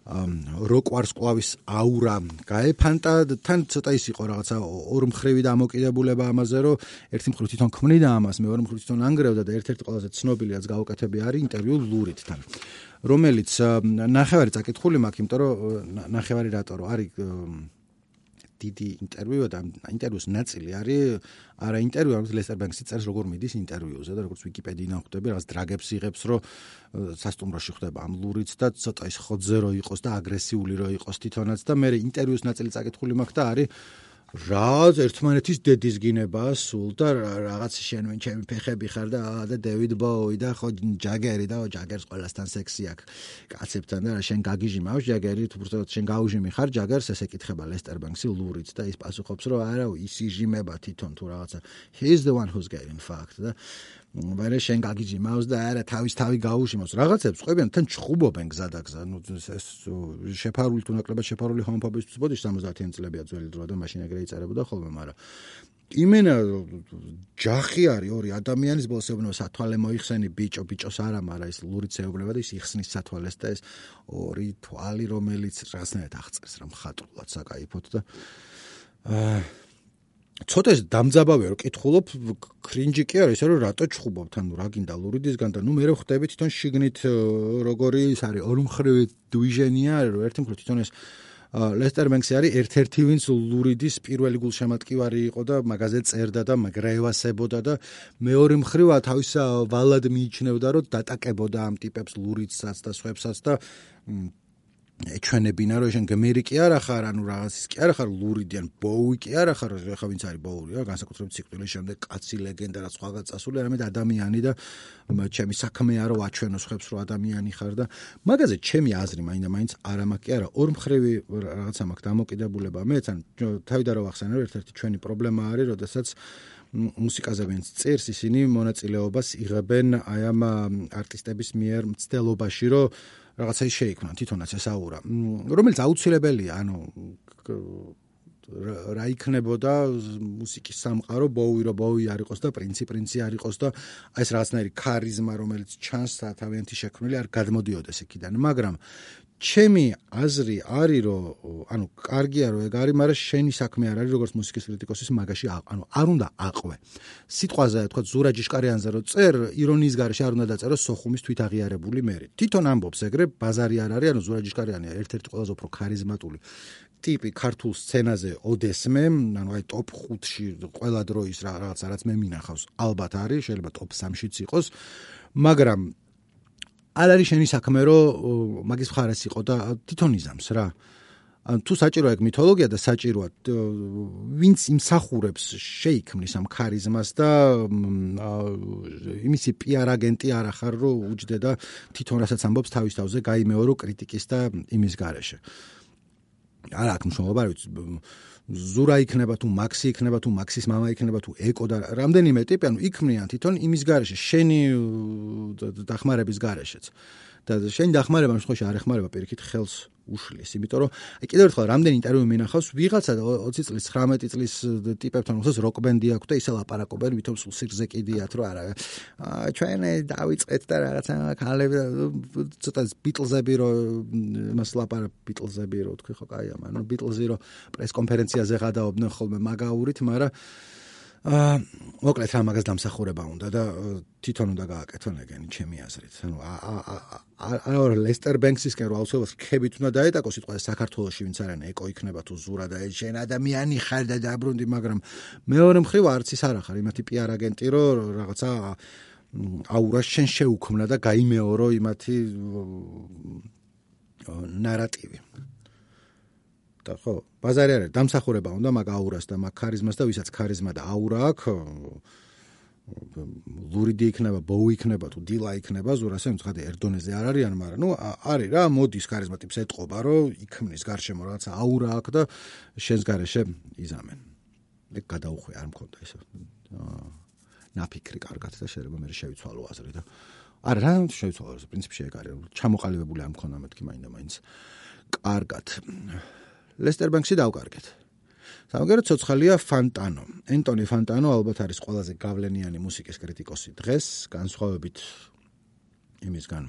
როკვარს ყლავის აურა გაეფანტა თან ცოტა ის იყო რაღაცა ორმხრივი დამოკიდებულება ამაზე რომ ერთი მხრივ თვითონ ქმნიდა ამას მეორე მხრივ თვითონ ანგრევდა და ერთ-ერთი ყველაზე ცნობილი რაც გაუკეთები არის ინტერვიუ ლურითთან რომელიც ნახევარი წაკითხული მაქვს იმიტომ რომ ნახევარი რატო რომ არის დიდი ინტერვიუ და ინტერვიუს ნაწილი არის არა ინტერვიუ, რომელიც ლესტერ ბენქსი წერს როგორ მიდის ინტერვიუზე და როგორც ვიკიპედიიდან ხვდები, რაღაც დრაგებს იღებს, რომ სასტუმროში ხდება ამ ლურიც და ცოტა ის ხოძე რო იყოს და აგრესიული რო იყოს თვითონაც და მე ინტერვიუს ნაწილი წაკითხული მაქვს და არის რაც ერთმანეთის დედის გინებაა სულ და რაღაც შენ ვინ ჩემი ფეხები ხარ და და დევიდ ბოუი და ხო ჯაგერი და ჯაგერს ყველასთან სექსი აქვს კაცებთან და შენ გაგიჟი მაქვს ჯაგერი თუ უბრალოდ შენ გაუჟიმი ხარ ჯაგერს ესე კითხება ლესტერ ბანკსი ლურიც და ის პასუხობს რომ არა ის იჟიმება თვითონ თუ რაღაცა. He is the one who's getting fucked მაგრამ შენ გაგიჯიმავს და არა თავის თავი გაუშვიმოს რაღაცებს ყვებიან თან ჩხუბობენ გზადაგზა ნუ ეს შეფარული თუ ნაკლებად შეფარული ჰომოფობიის ბოდიში 70-იან წლებია ძველი დრო და მაშინ ეგრე იწერებოდა ხოლმე მაგრამ იმენა ჯახი არის ორი ადამიანის ბოლოს ეუბნება სათვალე მოიხსენი ბიჭო ბიჭოს არა მაგრამ ის ლურიც ეუბნება და ის იხსნის სათვალეს და ეს ორი თვალი რომელიც რაღაცნაირად აღწერს რა მხატვრულად საკაიფოთ და აა ცოტა ეს დამძაბავია რომ კითხულობ კრინჯი კი არის ისე რომ რატო ჩხუბობთ ანუ რა გინდა ლურიდისგან და ნუ მე ხვდები თვითონ შიგნით როგორი ის არის ორმხრივი დუიჟენია რომ ერთი მხრივ თვითონ ეს ლესტერ ბენქსი არის ერთ-ერთი ვინც ლურიდის პირველი გულშემატკივარი იყო და მაგაზე წერდა და მაგრევასებოდა და მეორე მხრივა თავის ვალად მიიჩნევდა რომ დატაკებოდა ამ ტიპებს ლურიდსაც და სხვებსაც და ეჩვენებინა რომ შენ გმირი კი არა ხარ ანუ რაღაცის კი არა ხარ ლურიდი ან ბოუი კი არა ხარ ხა ვინც არის ბოური რა განსაკუთრებით ციკლების შემდეგ კაცი ლეგენდა რა სხვა გაწასული არამედ ადამიანი და ჩემი საქმეა რომ აჩვენოს ხებს რომ ადამიანი ხარ და მაგაზე ჩემი აზრი მაინდა მაინც არა მაქვს კი არა. ორმხრივი რაღაცა მაქვს დამოკიდებულება. მე თან თავიდან რომ ახსენე ერთ-ერთი ჩვენი პრობლემა არის როდესაც მუსიკაზე ვინც წერს ისინი მონაწილეობას იღებენ აი ამ არტისტების მიერ მცდელობაში რომ რაღაცა შეიქმნა თვითონაც ესაურა. რომელიც აუცილებელია ანუ რა იქნებოდა მუსიკის სამყარო ბოუი რო ბოუი არ იყოს და პრინცი პრინცი არ იყოს და ეს რაღაცნაირი ქარიზმა რომელიც ჩანს თავიანთი შექმნილი არ გადმოდიოდეს იქიდან. მაგრამ ჩემი აზრი არის რომ ანუ კარგია რომ ეგ არის, მაგრამ შენი საქმე არ არის როგორც მუსიკის კრიტიკოსის მაგაში ანუ არ უნდა აყვე. სიტყვაზე თქვა ზურაჯიშკარიანზე რომ წერ ირონიის garaში არ უნდა დაწერო სოხუმის თვითაღიარებული მერი. თვითონ ამბობს ეგრე ბაზარი არ არის, ანუ ზურაჯიშკარიანი ერთ-ერთი ყველაზე უფრო ქარიზმატული ტიპი ქართულ სცენაზე ოდესმე, ანუ აი ტოპ 5-ში ყველა დროის რაღაც რაც მე მინახავს, ალბათ არის, შეიძლება ტოპ 3-შიც იყოს, მაგრამ არ არის შენი საქმე რომ მაგის მხარეს იყო და თვითონ იზამს რა. ან თუ საჭიროა ეგ მითოლოგია და საჭიროა ვინც იმსახურებს შეიქმნის ამ ქარიზმას და იმისი პიარ აგენტი არ ახარ რომ უჯდე და თვითონ რასაც ამბობს თავის თავზე გაიმეორო კრიტიკის და იმის garaშე არა აქ მნიშვნელობა არ ვიცი ზურა იქნება თუ მაქსი იქნება თუ მაქსის мама იქნება თუ ეკო და რამდენიმე ტიპი ანუ იქმნიან თვითონ იმის garaშე შენი დახმარების garaშეც და შენი დახმარება მსხვერპლში არ ეხმარება პირიქით ხელს უშლის იმიტომ რომ აი კიდევ ერთხელ რამდენი ინტერვიუ მინახავს? ვიღაცა 20 წლის 19 წლის ტიპებთან უხოს როკ ბენდი აქვს და ისე ლაპარაკობენ ვითომ სულ სიგზე კიდიათ რომ არა აა ჩვენ დავიწყეთ და რაღაცა ქალები ცოტა ბიტლზები რომ მას ლაპარაკ ბიტლზები რომ თქვი ხო კაი ამა ნუ ბიტლზი რომ პრეს კონფერენციაზე გადაობდნენ ხოლმე მაგაურით მაგრამ აა მოკლედ რა მაგას დამსახურება უნდა და თვითონ უნდა გააკეთონ ეგენი ჩემი აზრით. ანუ აა ლესტერ ბენქსისკენ რო აუცილებლად ხებით უნდა დაეტაკო სიტყვა საქართველოსში ვინც არიან ეკო იქნება თუ ზურა და შენ ადამიანი ხარ და დაბრუნდი, მაგრამ მეორე მხრივ არც ის არ ახარ იმათი პიარ აგენტი რო რაღაცა აურა შენ შეუქმნა და გაიმეორო იმათი ნარატივი. და ხო ბაზარი არის დამსახურება უნდა მაგ აურას და მაგ ქარიზმას და ვისაც ქარიზმა და აურა აქვს ლურიდი იქნება ბოუ იქნება თუ დილა იქნება ზურასე მცხადე ერდონეზე არ არიან მაგრამ ნუ არის რა მოდის ქარიზმა ტიპს ეთყობა რომ იქმნის გარშემო რაღაცა აურა აქვს და შენს გარეშე იზამენ. ეგ გადაუხვე არ მქონდა ესე ნაფიქრი კარგად და შეიძლება მე შევიცვალო აზრი და არა რა შეიძლება პრინციპში ეგ არის ჩამოყალიბებული არ მქონდა მეთქი მაინდა მაინც. კარგად ლესტერ ბანკსი დავკარგეთ. სამაგერად ცოცხალია ფანტანო ენტონი ფანტანო ალბათ არის ყველაზე გავლენიანი მუსიკის კრიტიკოსი დღეს. განსხვავებით იმისგან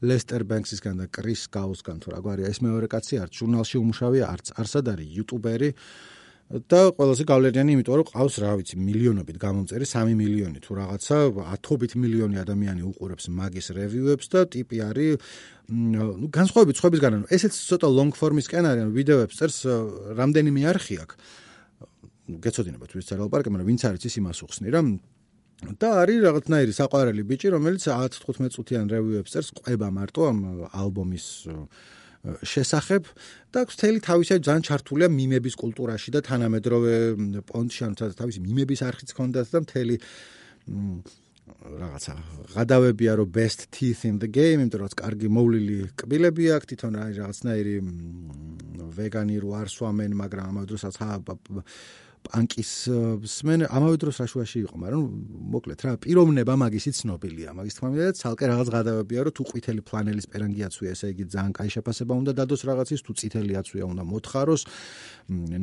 ლესტერ ბანკსისგან და კრის გაუსგან თუ რაგვარია ეს მეორე კაცი არც ჟურნალში უმუშავია არც არსად არის იუტუბერი და ყველაზე გავლენიანი, იმიტომ რომ ყავს, რა ვიცი, მილიონობით გამომწერი 3 მილიონი თუ რაღაცა 10-ობით მილიონი ადამიანი უყურებს მაგის რივიუებს და ტიპი არის ну განსხვავებით სხვებისგან ანუ ესეც ცოტა long form-ისკენ არის, ანუ ვიდეოებს წერს რამდენიმე არხი აქვს. გეცოდინებათ ვის წერალ პარკი, მაგრამ ვინც არის ის იმას უხსნი რა. და არის რაღაცნაირი საყვარელი ბიჭი, რომელიც 10-15 წუთიან რივიუებს წერს, ყובה მარტო ამ ალბომის აა შესახებ და თელი თავისი ძალიან ჩართულია მიმების კულტურაში და თანამედროვე პონტში ან თავისი მიმების არხიც ჰქონდათ და მთელი რაღაცა გადავებია რომ best teeth in the game იმიტომ რომ კარგი მოვლილი კბილები აქვს თვითონ რაღაცნაირი ვეგანი რო არ სვამენ მაგრამ ამავე დროსაც პანკის სმენ ამავე დროს რაშუაში იყო, მაგრამ მოკლედ რა, პიროვნება მაგისიც ცნობილია. მაგის თქმა მინდა ცალკე რაღაც გადავებია, რომ თუ ყვითელი ფლანელის პერანგი აცვია, ესე იგი ძალიან კაი შეფასება უნდა დადოს რაღაცის, თუ წითელი აცვია უნდა მოთხაროს.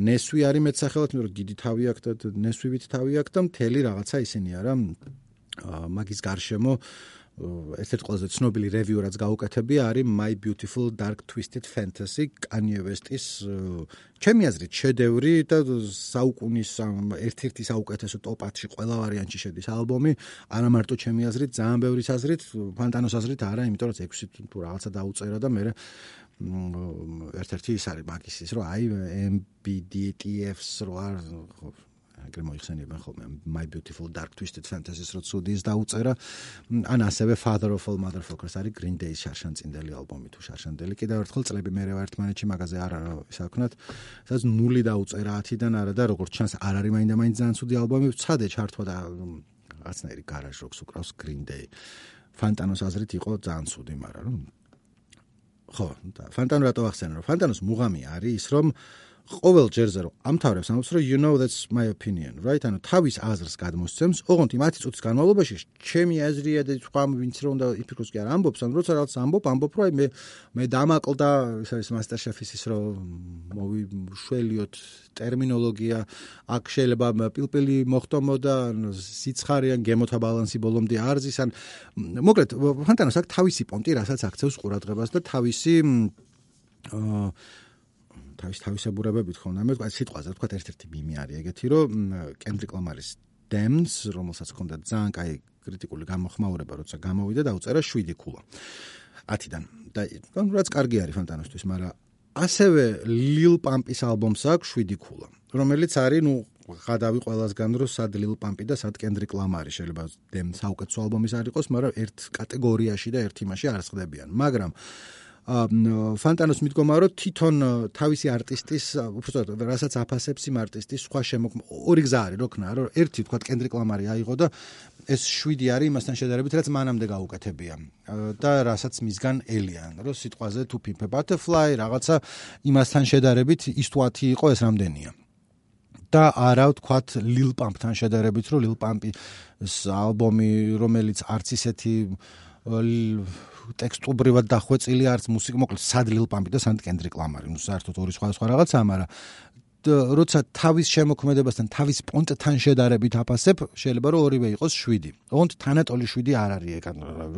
ნესვი არის მეცახელად, რომ დიდი თავი აქვს და ნესვივით თავი აქვს და მთელი რაღაცა ისინი არა მაგის გარშემო აა ერთ-ერთი ყველაზე ცნობილი რევიუ რაც გაუკეთებია არის My Beautiful Dark Twisted Fantasy Kanye West-ის ჩემი აზრით შედევრი და საუკუნის ერთ-ერთი საუკეთესო ტოპ 10-ში ყველა ვარიანტში შედის ალბომი. არა მარტო ჩემი აზრით ძალიან ბევრი აზრით ფანტანოს აზრით არა იმიტომ რომ 6 თუ რაღაცა დაუწერა და მე ერთ-ერთი ის არის მაგის ის რომ აი MBDTF-ს რო არ ეგრე მოიხსენიებენ ხოლმე My Beautiful Dark Twisted Fantasies რო ცუდის დაუწერა. ან ასევე Father of All Motherfuckers არის Green Day-ის შარშანწინდელი ალბომი თუ შარშანდელი. კიდევ ერთხელ წლები მერე ერთმანეთში მაგაზე არ არა ისა ვქნათ. სადაც ნული დაუწერა 10-დან არა და როგორც ჩანს არ არის მაინდა მაინც ძალიან ცუდი ალბომი. ცადე ჩართვა და რაღაცნაირი garage rock-ს უკრავს Green Day. ფანტანოს აზრით იყო ძალიან ცუდი მაგრამ ხო და ფანტანო რატო ახსენე? რომ ფანტანოს მუღამი არის ის რომ ყოველ ჯერზე რომ ამთავრებს ამბობს რომ you know that's my opinion right? ანუ თავის აზრს გადმოსცემს ოღონდ 10 წუთის განმავლობაში ჩემი აზრია და სხვა ვინც რომ უნდა იფიქროს კი არ ამბობს ანუ როცა რაღაც ამბობ ამბობ რომ აი მე მე დამაკლდა ის არის master chef-ის ის რომ მოვიშველიოთ ტერმინოლოგია აქ შეიძლება პილპილი მოხტომო და სიცხარიან გემოთა ბალანსი ბოლომდე არზის ან მოკლედ ფანტანოს აქ თავისი პონტი რასაც აქცევს ყურადღებას და თავისი აა თავის თავისებურებებით ხომ ნამე თქვა სიტყვაზე თქვა ერთ-ერთი მიმი არის ეგეთი რომ კენდრიკ ლამარის დემს რომელსაც ჰქონდა ძალიან კაი კრიტიკული გამოხმაურება როცა გამოვიდა დაუწერა 7 ქულა. 10-დან და რაც კარგი არის ფანტანოსთვის მაგრამ ასევე ლილ პამპის ალბომს აქვს 7 ქულა რომელიც არის ნუ გადავი ყველასგან რომ სად ლილ პამპი და სად კენდრიკ ლამარი შეიძლება დემ საუკეთესო ალბომის არ იყოს, მაგრამ ერთ კატეგორიაში და ერთ იმაში არ ხდებიან. მაგრამ ფანტანოს მიდგომა რომ თვითონ თავისი არტისტის უბრალოდ რასაც აფასებს იმ არტისტის სხვა შემოქმ ორი გზა არის როქნა რომ ერთი თქვა კენდრიკ ლამარი აიღო და ეს 7 არის იმასთან შედარებით რაც მანამდე გაუკეთებია. და რასაც მისგან ელიან რომ სიტყვაზე თუ pimp butterfly რაღაცა იმასთან შედარებით ის თუ 10 იყო ეს რამდენია. და არა ვთქვათ lil pump-თან შედარებით რომ lil pump-ის ალბომი რომელიც არც ისეთი ტექსტუბრივად დახვეწილი არც მუსიკა მოკლედ სადლილ პამპი და სანტ კენდრიკ ლამარი. ნუ საერთოდ ორი სხვა სხვა რაღაცაა მაგრამ როცა თავის შემოქმედებასთან თავის პონტთან შედარებით აფასებ შეიძლება რომ ორივე იყოს 7 ოღონდ თანატოლი 7 არ არის ეგ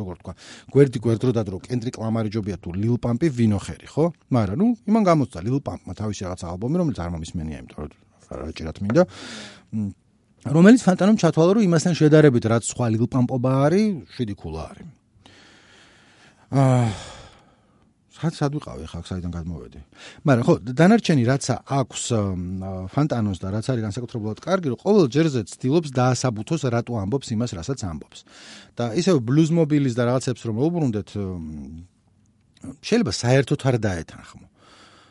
როგორ თქვა გვერდი გვერდრო დადრო კენდრიკ ლამარი ჯობია თუ ლილ პამპი ვინოხერი ხო? მაგრამ ნუ იმან გამოსცა ლილ პამპმა თავისი რაღაც ალბომი რომელიც არ მომისმენია იმიტომ რომ რაჭირად მინდა. რომელიც ფანტანომ ჩათვალა რომ იმასთან შედარებით რაც სხვა ლილ პამპობა არის 7 ქულა არის აა სად სად ვიყავი ხა საიდან გადმოვედი? მაგრამ ხო დანარჩენი რაც აქვს ფანტანოს და რაც არის განსაკუთრებულად კარგი რომ ყოველ ჯერზე ცდილობს დაასაბუთოს რატო ამბობს იმას რასაც ამბობს. და ისევ ბლუზ მობილის და რაღაცებს რომ უბრუნდეთ შეიძლება საერთოდ არ დაეთანხმო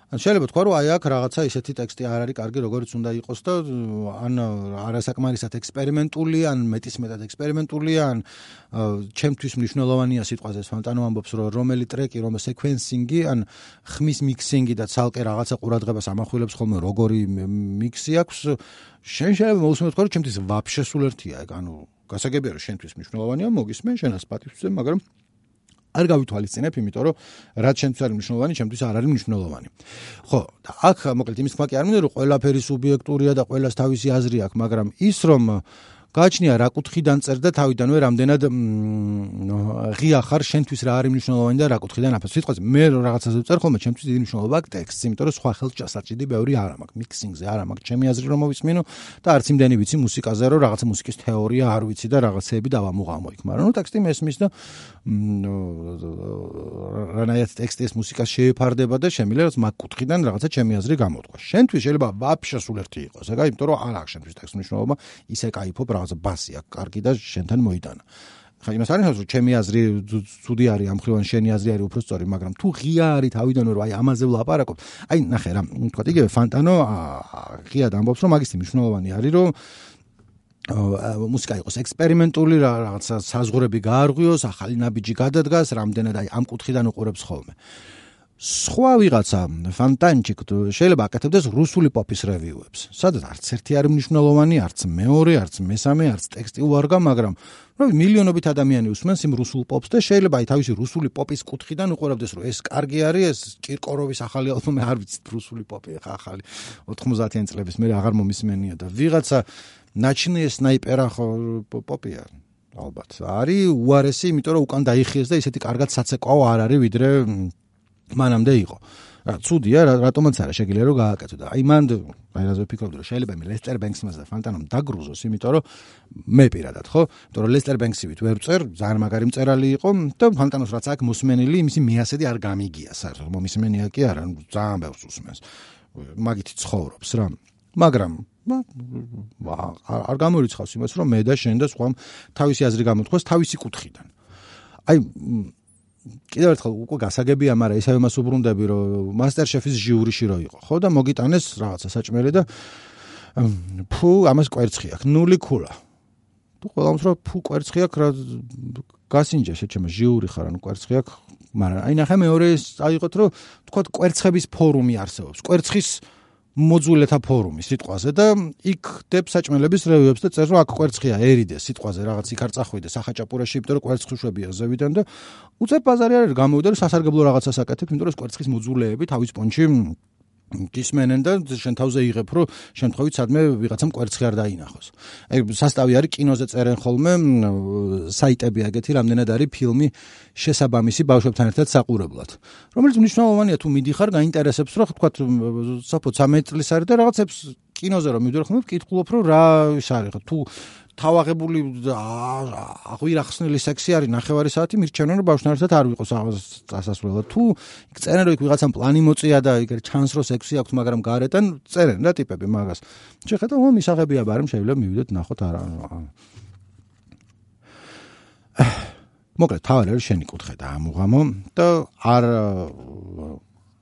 ან შეიძლება თქვა რომ აი აქ რაღაცა ისეთი ტექსტი არ არის კარგი როგორც უნდა იყოს და ან არასაკმარისად ექსპერიმენტული ან მეტის მეტად ექსპერიმენტული ან ჩემთვის მნიშვნელოვანია სიტყვაზე ფანტანო ამბობს რომ რომელი ტრეკი რომ სეკვენსინგი ან ხმის მიქსინგი და ცალკე რაღაცა ყურადღებას ამახვილებს ხოლმე როგორი მიქსი აქვს შენ შეიძლება მოусმენ თქვა რომ ჩემთვის ვაფშე სულ ერთია ეგ ანუ გასაგებია რომ შენთვის მნიშვნელოვანია მოგისმენ შენას პატივზე მაგრამ არ გავითვალისწინებ, იმიტომ რომ რაც შენთვის არის მნიშვნელოვანი, ჩემთვის არ არის მნიშვნელოვანი. ხო, და აქ მოკლედ იმის თქმა კი არ მინდა რომ ყველაფერი სუბიექტურია და ყველას თავისი აზრი აქვს, მაგრამ ის რომ გააჩნია რა კუთხიდან წერს და თავიდანვე რამდენად ღია ხარ შენთვის რა არის მნიშვნელოვანი და რა კუთხიდან აფასო. სიტყვაზე მე რაღაცაზე ვწერ ხოლმე, ჩემთვის დიდი მნიშვნელობა აქვს ტექსტს, იმიტომ რომ სხვა ხელს ჭასაჭიდი ბევრი არ მაქვს, მიქსინგზე არ მაქვს ჩემი აზრი რომ მოვისმინო და არც იმდენი ვიცი მუსიკაზე, რომ რაღაცა მუსიკის თეორია არ ვიცი და რაღაცეები დავამოღამო იქ, მაგრამ ნუ ტექსტი მესმის და რანაირად ტექსტი ეს მუსიკას შეეფარდება და შემიძლია რაც მაგ კუთხიდან რაღაცა ჩემი აზრი გამოთქვა. შენთვის შეიძლება ვაფშე სულ ერთი იყოს, ეგა იმიტომ რომ არ აქვს შენთვის ტექსტის მნიშვნელობა, ისე кайფობ რაღაცა ბასი აქვს კარგი და შენთან მოიტანა. ხა იმას არის რომ ჩემი აზრი ცუდი არის ამ ხრივან შენი აზრი არის უფრო სწორი, მაგრამ თუ ღია არის თავიდანვე რომ აი ამაზე ვლაპარაკობ, აი ნახე რა, თქვა იგივე ფანტანო ღიად ამბობს რომ მაგის მნიშვნელოვანი არის რომ მუსიკა იყოს ექსპერიმენტული რა რაღაცა საზღურები გაარღვიოს, ახალი ნაბიჯი გადადგას, რამდენად აი ამ კუთხიდან უყურებს ხოლმე. სხვა ვიღაცა ფანტანჩიკ შეიძლება აკეთებდეს რუსული პოპის რევიუებს. სადაც არც ერთი არ მნიშვნელოვანი, არც მეორე, არც მესამე, არც ტექსტი უარგა, მაგრამ რო მილიონობით ადამიანი უსმენს იმ რუსულ პოპს და შეიძლება აი თავისი რუსული პოპის კუთხიდან უყურებდეს, რომ ეს კარგი არის, ეს კირკოროვის ახალი ალბომი, არ ვიცი რუსული პოპი ხა ახალი 90-იან წლების მე აღარ მომისმენია და ვიღაცა ნაჩინე სნაიპერა ხო პოპია ალბათ. არის უარესი, იმიტომ რომ უკან დაიხიეს და ისეთი კარგად საცეკვაო არ არის ვიდრე მანამდე იყო. რა ცუდია, რატომაც არა შეგიძლია რომ გააკეთო და აი მან აი რაზე ვფიქრობდი რომ შეიძლება მე ლესტერ ბენქსმას და ფანტანომ დაგრუზოს, იმიტომ რომ მე პირადად ხო, იმიტომ რომ ლესტერ ბენქსივით ვერ წერ, ძალიან მაგარი მწერალი იყო და ფანტანოს რაც აქ მოსმენილი, იმისი მიასედი არ გამიგია საერთოდ, მომისმენია კი არა, ძალიან ბევრს უსმენს. მაგითი ცხოვრობს რა. მაგრამ არ გამორიცხავს იმას რომ მე და შენ და სხვა თავისი აზრი გამოთქვას თავისი კუთხიდან. აი კიდევ ერთხელ უკვე გასაგებია, მაგრამ ისევ იმას უბრუნდები, რომ მასტერშეფის ჟიურიში რო იყო, ხო და მოგიტანეს რაღაცა საჭმელი და ფუ ამას კვერცხი აქვს, ნული ქულა. თუ ყველამს რო ფუ კვერცხი აქვს, რა გასინჯა შეჩემ ჟიური ხარ, ანუ კვერცხი აქვს, მაგრამ აი ნახე მეორე აიღოთ, რომ თქვა კვერცხების ფორუმი არსებობს. კვერცხის მოძულეთა ფორუმი სიტყვაზე და იქ დებ საჭმელების რევიუებს და წერს რომ აქ კვერცხია ერიდეს სიტყვაზე რაღაც იქ არ წახვიდე სახაჭაპურაში იმიტომ რომ კვერცხუშვებია ზევიდან და უწევ ბაზარი არის გამოვიდა რომ სასარგებლო რაღაცას აკეთებ იმიტომ რომ კვერცხის მოძულეები თავის პონჩი გისმენენ და შენ თავზე იღებ, რომ შემთხვევით სადმე ვიღაცამ კვერცხი არ დაინახოს. აი სასტავი არის კინოზე წერენ ხოლმე საიტები აგეთი, რამდენად არის ფილმი შესაბამისი ბავშვებთან ერთად საყურებლად. რომელიც მნიშვნელოვანია თუ მიდიხარ, გაინტერესებს, რომ თქვა საფო 13 წლის არის და რაღაცებს კინოზე რომ მიდიხარ, ხომ ვკითხულობ, რომ რა ის არის, თუ თავაღებული აღვირახსნილი სექსი არის ნახევარი საათი მირჩევნენ რომ ბავშვთან ერთად არ ვიყოს ასასვლელად თუ წერენ რომ იქ ვიღაცამ პლანი მოწია და იქ ჩანს რომ სექსი აქვს მაგრამ გარეთან წერენ რა ტიპები მაგას. შეხედა რომ მისაღებია ბარემ შეიძლება მივიდეთ ნახოთ არა მოკლედ თავი არის შენი კუთხე და ამუღამო და არ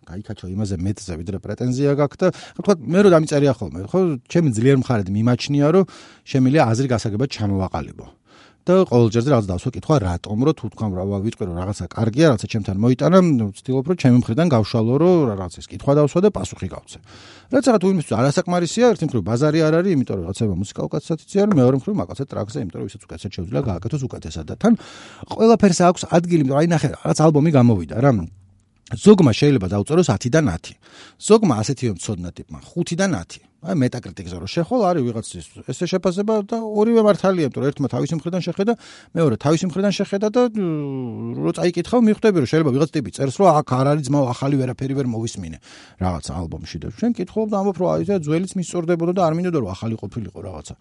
გაიქაჩო იმაზე მეტზე ვიდრე პრეტენზია გაქვს და თქვა მე რო დამიწერია ხოლმე ხო ჩემი ძლიერ მხარედ მიმაჩნია რომ შემიძლია აზრი გასაგებად ჩამოვაყალიბო. და ყოველჯერზე რაღაც დავსვა კითხვა რატომ რო თუ თქვა რა ვიტყვი რომ რაღაცა კარგია რაღაცა ჩემთან მოიტანა ვცდილობ რომ ჩემი მხრიდან გავშალო რომ რაღაც ეს კითხვა დავსვა და პასუხი გავცე. რაც რაღაც თუ იმისთვის არასაკმარისია ერთი მხრივ ბაზარი არ არის იმიტომ რომ რაღაცა მუსიკა უკაცაცია რომ მეორე მხრივ მაგაცა ტრაქზე იმიტომ რომ ისაც უკაცაც შეუძლია გააკეთოს უკეთესად და თან ყველაფერს აქვს ადგილი იმიტომ აი ნახე რაღაც ალბომი გამოვიდა რა ზოგმა შეიძლება დაუწეროს 10-დან 10. ზოგმა ასეთი მწოდნა ტიპმა 5-დან 10. აი მეტაკრიტიკზე რო შეხვალ არის ვიღაცის ესე შეფასება და ორივე მართალია, იმიტომ რომ ერთმა თავისი მხრიდან შეხედა, მეორე თავისი მხრიდან შეხედა და რო წაიკითხავ, მიხვდები რომ შეიძლება ვიღაც ტიპი წერს რომ აქ არ არის ძმაო ახალი ვერაფერი ვერ მოვისმინე რაღაცა ალბომში და შენ კითხულობ და ამბობ რომ აი ეს ძველიც მისწორდებოდა და არ მინდოდა რომ ახალი ყოფილიყო რაღაცა.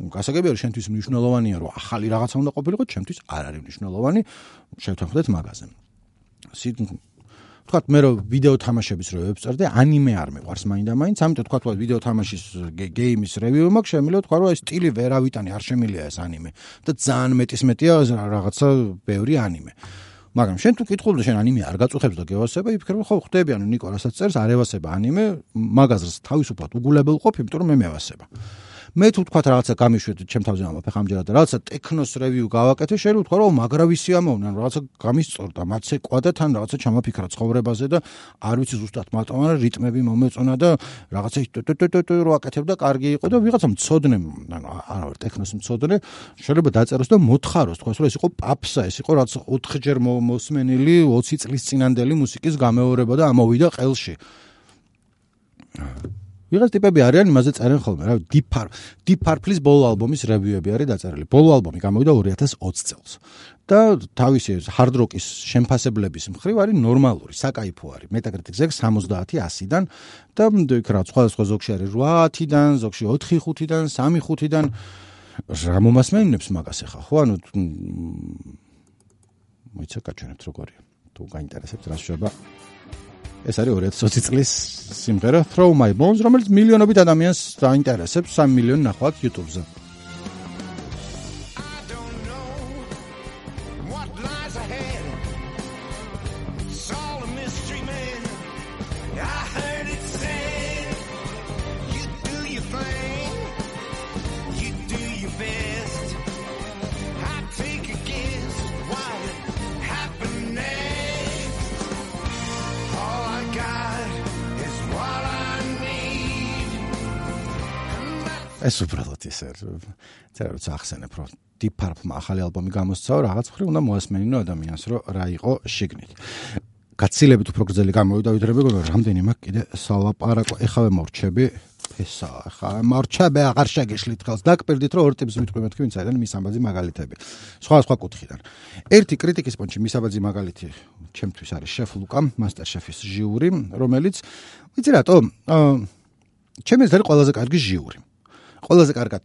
გასაგებია რომ შენთვის მნიშვნელოვანია რომ ახალი რაღაცა უნდა ყოფილიყო, ჩემთვის არ არის მნიშვნელოვანი. შევთანხმდეთ მაგაზე. სიტ თქვათ მე რომ ვიდეო თამაშების რო ვებსტერდე ანიმე არ მეყვარს მაინდა-მაინც ამიტომ თქვათ ვარ ვიდეო თამაშის გეიმის რევიუ მაქვს შემიძლია თქვა რომ ეს სტილი ვერავიტანი არ შემილია ეს ანიმე. და ძალიან მეტის მეტია რაღაცა ბევრი ანიმე. მაგრამ შენ თუ კითხულობ შენ ანიმე არ გაწუხებს და გევასება იფიქრებ ხო ხდები ანუ ნიკო რასაც წერს არ ევასება ანიმე მაგაზრს თავისუფლად უგულებელ ყოფ იმიტომ რომ მე მევასება მე თუ თქვა რაღაცა გამიშვით ჩემ თავზე ამ ფეხამჯერად და რაღაცა ტექნოს რევიუ გავაკეთე შეიძლება თქვა რომ მაგრა ვისი ამოვნან რაღაცა გამისწორდა მათზე ყვადა თან რაღაცა ჩამაფიქრა ცხოვრებაზე და არ ვიცი ზუსტად მარტო მაგრამ რიტმები მომეწონა და რაღაცა რო აკეთებდა კარგი იყო და ვიღაცა მწოდნე არა ტექნოს მწოდნე შეიძლება დაწეროს და მოთხაროს. თქვა რომ ეს იყო პაპსა ეს იყო რაღაც 4ჯერ მოსმენილი 20 წლის წინანდელი მუსიკის გამეორება და ამოვიდა ყელში ვიღაც ტიპები არიან იმაზე წერენ ხოლმე რა დიფარ დიფარფლის ბოლო ალბომის რევიუები არის დაწერილი. ბოლო ალბომი გამოვიდა 2020 წელს. და თავისი rock-ის შემფასებლების მხრივ არის ნორმალური საკაიფო არის. მეტაკრიტიკზე 70 100-დან და იქ რა სხვადასხვა ზოგში არის 8-დან ზოგში 4-5-დან 3-5-დან რა მომასმენებს მაგას ახლა ხო? ანუ მოიცა გაჩვენებთ როგორია. თუ გაინტერესებთ რა შეება ეს არის 2020 წლის სიმღერა Throw My Bones, რომელიც მილიონობით ადამიანს დაინტერესებს, 3 მილიონი ნახავთ YouTube-ზე. ეს უბრალოდ ისე წერა როცა ახსენებ რომ Deep Purple-მა ახალი ალბომი გამოსცაო რაღაც ხრი უნდა მოასმენინო ადამიანს რომ რა იყო შიგნით. გაცილებით უფრო გრძელი გამოვიდა ვიდრე მეგონა რამდენი მაქვს კიდე სალაპარაკო ეხავე მორჩები. ესა ხა მორჩები აღარ შეგეშლით ხელს დაგპირდით რომ ორი ტიპის მიტყვი მეთქი ვინც არის მისამბაძი მაგალითები. სხვა სხვა კუთხიდან. ერთი კრიტიკის პონჩი მისამბაძი მაგალითი ჩემთვის არის შეფ ლუკა მასტერ შეფის ჟიური რომელიც ვიცი რატო ჩემი ეს არის ყველაზე კარგი ჟიური ყველაზე კარგად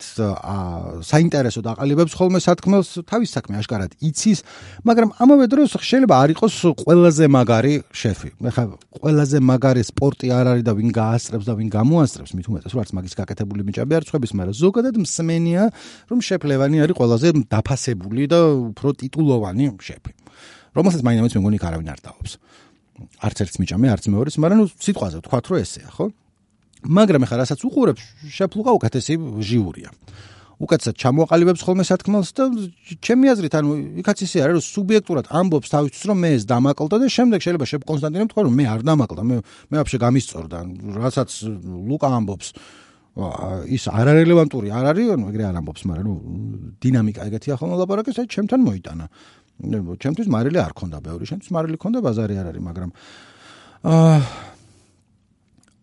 საინტერესო დაყალიბებს ხოლმე სათქმელს თავის საქმე აშკარად იცის, მაგრამ ამავე დროს შეიძლება არ იყოს ყველაზე მაგარი შეფი. ეხლა ყველაზე მაგარი სპორტი არ არის და ვინ გაასწრებს და ვინ გამოასწრებს, მით უმეტეს რომ არც მაგის გაკეთებული მიჭაბი არ ცხების, მაგრამ ზოგადად მსმენია, რომ შეფ ლევანი არის ყველაზე დაფასებული და უფრო ტიტულოვანი შეფი. რომელსაც მაინც მე მგონი კარავინ არ დაობს. არც ერთს მიჭამე, არც მეორეს, მაგრამ ნუ სიტყვაზე ვთქვა, რომ ესეა, ხო? მაგრამ ახლა რასაც უყურებს, შეფლუღა უკეთესი ჟიურია. უკეთესად ჩამოაყალიბებს ხოლმე სათქმელს და ჩემი აზრით, ანუ იქაც ისე არის, რომ სუბიექტურად ამბობს თავისთვის, რომ მე ეს დამაკლდა და შემდეგ შეიძლება შებ კონსტანტინემ თქვა, რომ მე არ დამაკლდა, მე მე ვაფშე გამისწორდა, რასაც ლუკა ამბობს. ის არარელევანტური არ არის, ანუ ეგრე არ ამბობს, მაგრამ ნუ დინამიკა ეგეთია ხოლმე ლაპარაკის, აი ჩემთან მოიტანა. ნუ ჩემთვის მარილი არ ქონდა, ბევრი ჩემთვის მარილი ქონდა, ბაზარი არ არის, მაგრამ აა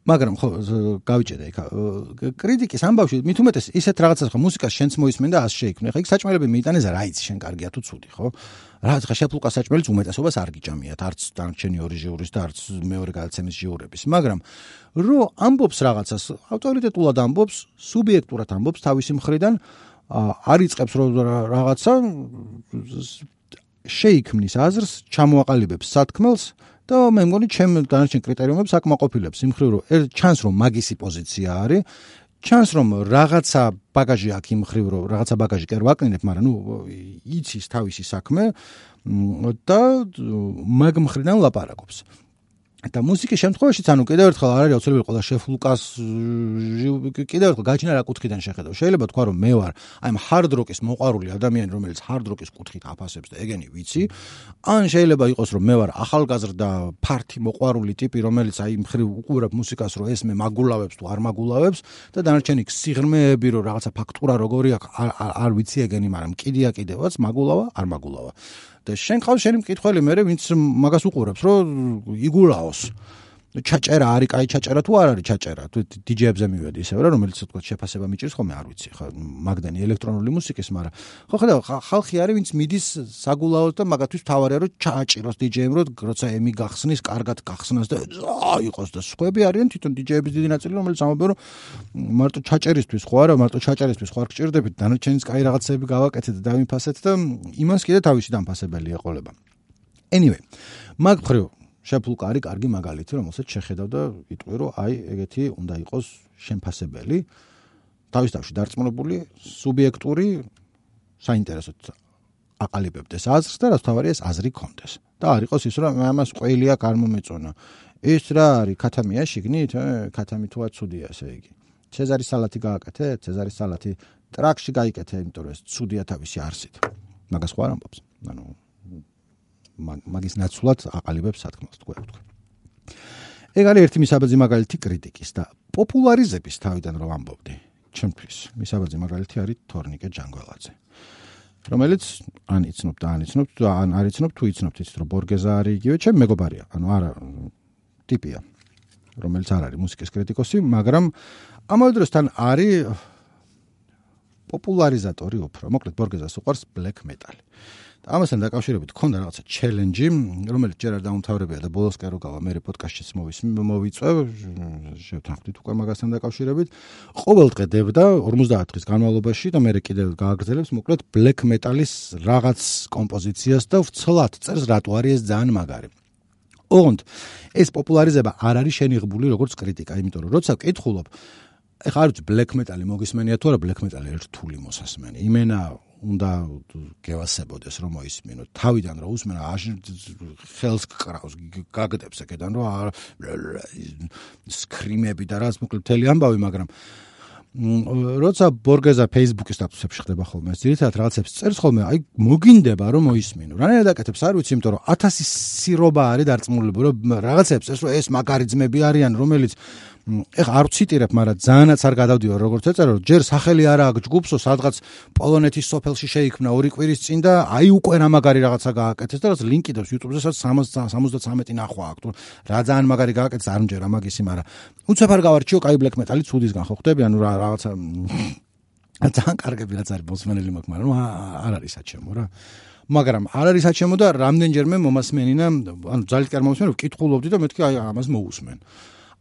მაგრამ ხო გავიჭედა იქ კრიტიკის ამბავში მით უმეტეს ისეთ რაღაცას ხო მუსიკას შენც მოისმენ და ას შეიქმნე ხა იქ საჭმელები მიიტანეს რა იცი შენ კარგია თუ ცუდი ხო? რა ხა შეფლუკა საჭმელიც უმეტესობას არ გიჭამიათ არც დანარჩენი ორი ჟიურის და არც მეორე გადაცემის ჟიურების. მაგრამ რო ამბობს რაღაცას ავტორიტეტულად ამბობს სუბიექტურად ამბობს თავისი მხრიდან არ იწებს რო რაღაცა შეიქმნის აზრს ჩამოაყალიბებს სათქმელს და მე მგონი ჩემ დანარჩენ კრიტერიუმებს აკმაყოფილებს იმ ხრივ რომ ჩანს რომ მაგისი პოზიცია არის ჩანს რომ რაღაცა ბაგაჟი აქვს იმ ხრივ რომ რაღაცა ბაგაჟი კერ ვაკნინებ მაგრამ ნუ იცის თავისი საქმე და მაგ მხრიდან ლაპარაკობს და მუსიკის შემთხვევაშიც ანუ კიდევ ერთხელ არ არის აუცილებელი ყველა შეფლუკას კიდევ ერთხელ გაჩინა რა კუთხიდან შეხედავ. შეიძლება თქვა რომ მე ვარ აი ამ hard rock-ის მოყვარული ადამიანი, რომელიც hard rock-ის კუთხით აფასებს და ეგენი ვიცი. ან შეიძლება იყოს რომ მე ვარ ახალგაზრდა ფართი მოყვარული ტიპი, რომელიც აი მხრივ უყურებ მუსიკას, რომ ეს მე მაგულავებს თუ არ მაგულავებს და დანარჩენი სიღრმეები რომ რაღაცა ფაქტურა როგორი აქვს არ არ ვიცი ეგენი, მაგრამ კიდია კიდევაც მაგულავა, არ მაგულავა. და შენ ყავს შენი მკითხველი მე ვინც მაგას უყურებს რომ იგულაოს ჩაჭერა არის კაი ჩაჭერა თუ არ არის ჩაჭერა? თუ დიჯეებზე მივედი ისე რა რომელიც თქო შეფასება მიჭირს ხოლმე არ ვიცი ხო მაგდანი ელექტრონული მუსიკის მაგრამ ხო ხედავ ხალხი არის ვინც მიდის საგულაოს და მაგათთვის თავარია რომ ჩაჭიროს დიჯეიმ რომ როცა ემი გახსნის კარგად გახსნას და აიყოს და სხვები არიან თვითონ დიჯეების დიდი ნაწილი რომელიც ამბობენ რომ მარტო ჩაჭერისთვის ხო არა მარტო ჩაჭერისთვის ხო არ გჭირდებით დანარჩენის კაი რაღაცები გავაკეთეთ და დავიფასეთ და იმას კიდე თავისი დამფასებელი ეყოლება. Anyway მაგ ხრივ შეფულყარი კარგი მაგალითი, რომელსაც შეხედავ და იტყვი, რომ აი ეგეთი უნდა იყოს შემფასებელი, თავისთავში დარწმუნებული, სუბიექტური საინტერესოდ აყალიბებდეს აზრს და რაც თავარი ეს აზრი კონდეს. და არ იყოს ის რომ ამას ყველია გამომეწონა. ეს რა არის? ქათამია შიგნით? ქათამი თუ აცუდია ესე იგი. ცეზარის салаტი გააკეთე, ცეზარის салаტი ტრაქში გაიკეთე, იმიტომ რომ ეს ცუდია თავისი არსით. მაგას ხო არ ამბობს. ანუ მაგის ნაცვლად აყალიბებს სათქმელს თქვა თქვა. ეგ არის ერთი მისაბაძი მაგალითი კრიტიკის და პოპულარიზების თავიდან რომ ამბობდი. ჩემთვის მისაბაძი მაგალითი არის თორნიკე ჯანგველაძე. რომელიც ან იცნობ და ან იცნობ და ან არ იცნობ თუ იცნობთ იცით რომ ბორგეზა არის იგივე ჩემ მეგობარია. ანუ არა ტიპია. რომელიც არ არის მუსიკის კრიტიკოსი, მაგრამ ამავე დროს თან არის პოპულარიზატორი უფრო. მოკლედ ბორგეზას უყვარს black metal. და ამასთან დაკავშირებით ქონდა რაღაცა ჩელენჯი, რომელიც ჯერ არ დაუმთავრებია და ბოლოს კი როგავა მე პოდკასტშიც მოვის მოვიწევ, შევთანხმდით უკვე მაგასთან დაკავშირებით. ყოველ დღე დებდა 50 დღის განმავლობაში და მე კიდევ გააგრძელებს მოკლედ black metal-ის რაღაც კომპოზიციას და ვცლად წერს რატო არის ეს ძალიან მაგარი. ეს პოპულარიზება არ არის შენიღბული როგორც კრიტიკა, იმიტომ რომ როცა ვკითხულობ ეხლა არის black metal-ი მოგისმენია თუ არა black metal-ი რთული მოსასმენი. იმენა უნდა გევასებოდეს რომ მოისმინოთ. თავიდან რა უსმენ ხელს კრავს, გაგდებს ეკედან რომ სკრიმები და რაც მოკლედ მთელი ამბავი, მაგრამ როცა ბორგეზა Facebook-ის სტატუსებში ხდება ხოლმე, ძირითადად რაღაცებს წერს ხოლმე, აი მოგინდება რომ მოისმინო. რანაირად აკეთებს არ ვიცი, იმიტომ რომ 1000 სირობა არის დარწმუნებული, რომ რაღაცებს წერს, რომ ეს მაგარი ძმები არიან, რომელიც ეხა არ ვციტირებ, მაგრამ ძალიანაც არ გადავდივარ როგორც ეწერო, ჯერ სახელი არა აქვს ჯგუფსო, სადღაც პოლონეთის სოფელში შეიქმნა ორი კვირის წინ და აი უკვე რა მაგარი რაღაცა გააკეთეს და რაც ლინკი დავს YouTube-ზე, სადაც 73 ნახვა აქვს. რა ძალიან მაგარი გააკეთეს, არ მჯერა მაგისი, მაგრამ უცებ არ გავარჩიო, კაი black metal-ი ცუდისგან ხო ხდები, ანუ რა რაღაცა ძალიან კარგები რაც არის ბოსმენელი მაქვს, მაგრამ არ არის საჩემო რა. მაგრამ არ არის საჩემო და რამდენჯერმე მომასმენინა, ანუ ძალიან კარგი მომასმენია, ვკითხულობდი და მეთქი აი ამას მოусმენ.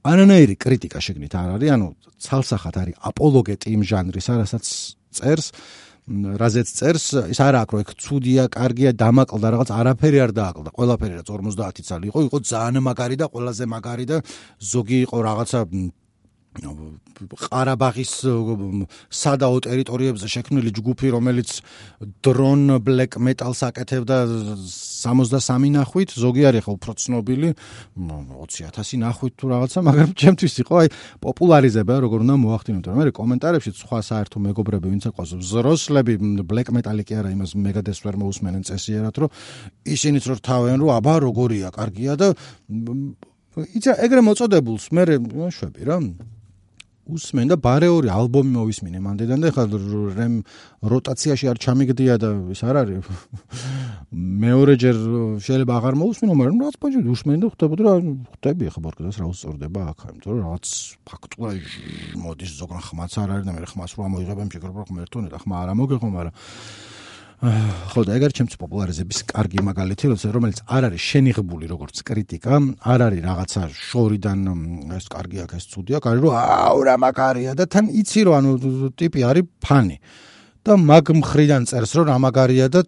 ანანაირი კრიტიკა შეგნით არ არის, ანუ ცალსახად არის აპოლოგეტი იმ ჟანრის, რასაც წერს, რაზეც წერს, ის არ აქვს, რომ ეგ ცუდია, კარგია, დამაკლდა რაღაც, არაფერი არ დააკლდა. ყველაფერი რაც 50 წელი იყო, იყო ძალიან მაგარი და ყველაზე მაგარი და ზოგი იყო რაღაცა ყარაბაღის სადაო ტერიტორიებზე შექმნილი ჯგუფი, რომელიც დრონ ბლეკ მეტალს აკეთებდა 63 ნახვით, ზოგი არის ხო უფრო ცნობილი. 20000 ნახვით თუ რაღაცა, მაგრამ ჩემთვის იყო აი პოპულარიზება, როგორ უნდა მოახდინოთ. მე კომენტარებში სხვა საერთო მეგობრები ვინც აყვას ზროსლები ბლეკ მეტალი კი არა, იმას მეგადეს ვერ მოусმენენ წესიერად, რომ ისინიც რო რთავენ, რომ აბა როგორია, კარგია და იცი ეგრე მოწოდებულს მე შვები რა უსმენ და ბარეორი ალბომი მოვისმინე. მანდედან და ხა რემ როტაციაში არ ჩამიგდია და ის არ არის. მეორეჯერ შეიძლება აღარ მოусმინო მაგრამ რაც პონჯი უსმენ და ხვდებოდი რა ხვდები ხა ბორკდას რა უსწორდება აქ იმიტომ რომ რაღაც ფაქტურა მოდის ზოგან ხმაც არ არის და მე ხმას რო ამოიღებენ ფიქრობ რომ ხმ ერთონე და ხმა არ ამოგეხო მაგრამ ხო და ეგ არის ჩემთვის პოპულარიზების კარგი მაგალითი, რომელიც არ არის შენიღბული როგორც კრიტიკა, არ არის რაღაცა შორიდან ეს კარგი აქ ეს ცუდი აქ არის რომ აუ რა მაგარია და თან იცი რომ ანუ ტიპი არის ფანი. და მაგ მხრიდან წერს რომ რა მაგარია და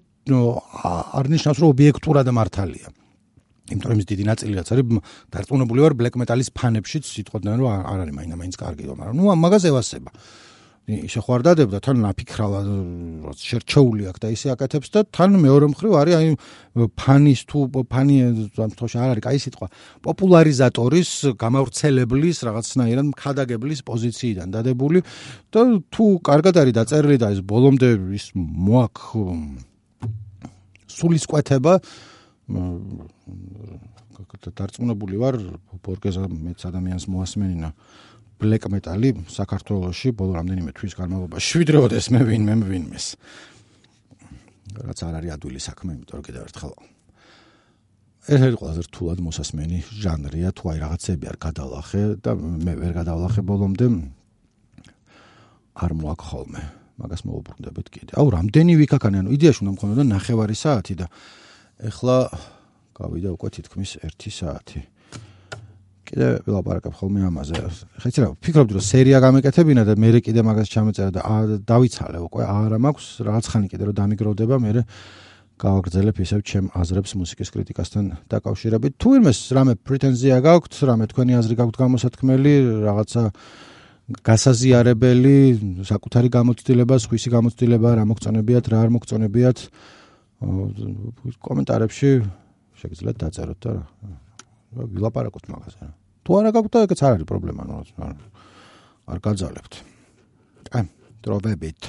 არ ნიშნავს რომ ობიექტურად მართალია. იმიტომ რომ ის დიდი ნაწილი რაც არის დარწმუნებული ვარ black metal-ის ფანებშიც სიტყვიდან რომ არ არის მაინა მაინც კარგი, მაგრამ ნუ მაგაზე ევასება. შეხვარდადებდა, თან ნაფიქრალა რაც შერჩეული აქვს და ისე აკეთებს და თან მეორე მხრივ არის აი ფანის თუ ფანი ამ თოში არ არის, კაი სიტყვა, პოპულარიზატორის, გამავრცელებლის, რაღაცნაირად მქადაგებლის პოზიციიდან დადებული და თუ კარგად არის დაწერილი და ეს ბოლომდე ის მოაქვს სულისკვეთება დარწმუნებული ვარ ბორგესა მეც ადამიანს მოასმენინა black metal-ი საქართველოში ბოლო რამდენიმე თვის განმავლობაში შვიდროდეს მე ვინ მე ვინმეს. რაც არ არის ადვილი საქმე, იმიტომ რომ კიდევ ერთხელ ერთ-ერთი ყველაზე რთულად მოსასმენი ჟანრია, თუ აი რაღაცები არ გადალახე და მე ვერ გადავლახე ბოლომდე არ მოაქვს ხოლმე. მაგას მოუბრუნდებით კიდე. აუ, რამდენი ვიქაქანი, ანუ იდეაში უნდა მქონოდა ნახევარი საათი და ეხლა გავიდა უკვე თითქმის 1 საათი. კიდე ვილაპარაკებ ხოლმე ამაზე. ხეცი რა, ფიქრობდი რომ სერია გამეკეთებინა და მე კიდე მაგას ჩამეწერა და დავიცალე უკვე. არა მაქვს რაღაც ხანი კიდე რომ დამიგროვდება, მე გავაგრძელებ ისევ ჩემ აზრებს მუსიკის კრიტიკასთან დაკავშირებით. თუ იმეს რამე პრეტენზია გაქვთ, რამე თქვენი აზრი გაქვთ გამოსათქმელი, რაღაცა გასაზიარებელი, საკუთარი გამოცდილება, სხვისი გამოცდილება, რა მოგწონებიათ, რა არ მოგწონებიათ, კომენტარებში შეგიძლიათ დაწეროთ და ვილაპარაკოთ მაგაზე. თუ არა გაქვთ და ეგეც არ არის პრობლემა, ნუ არ გაძალებთ. აი, დროვებით.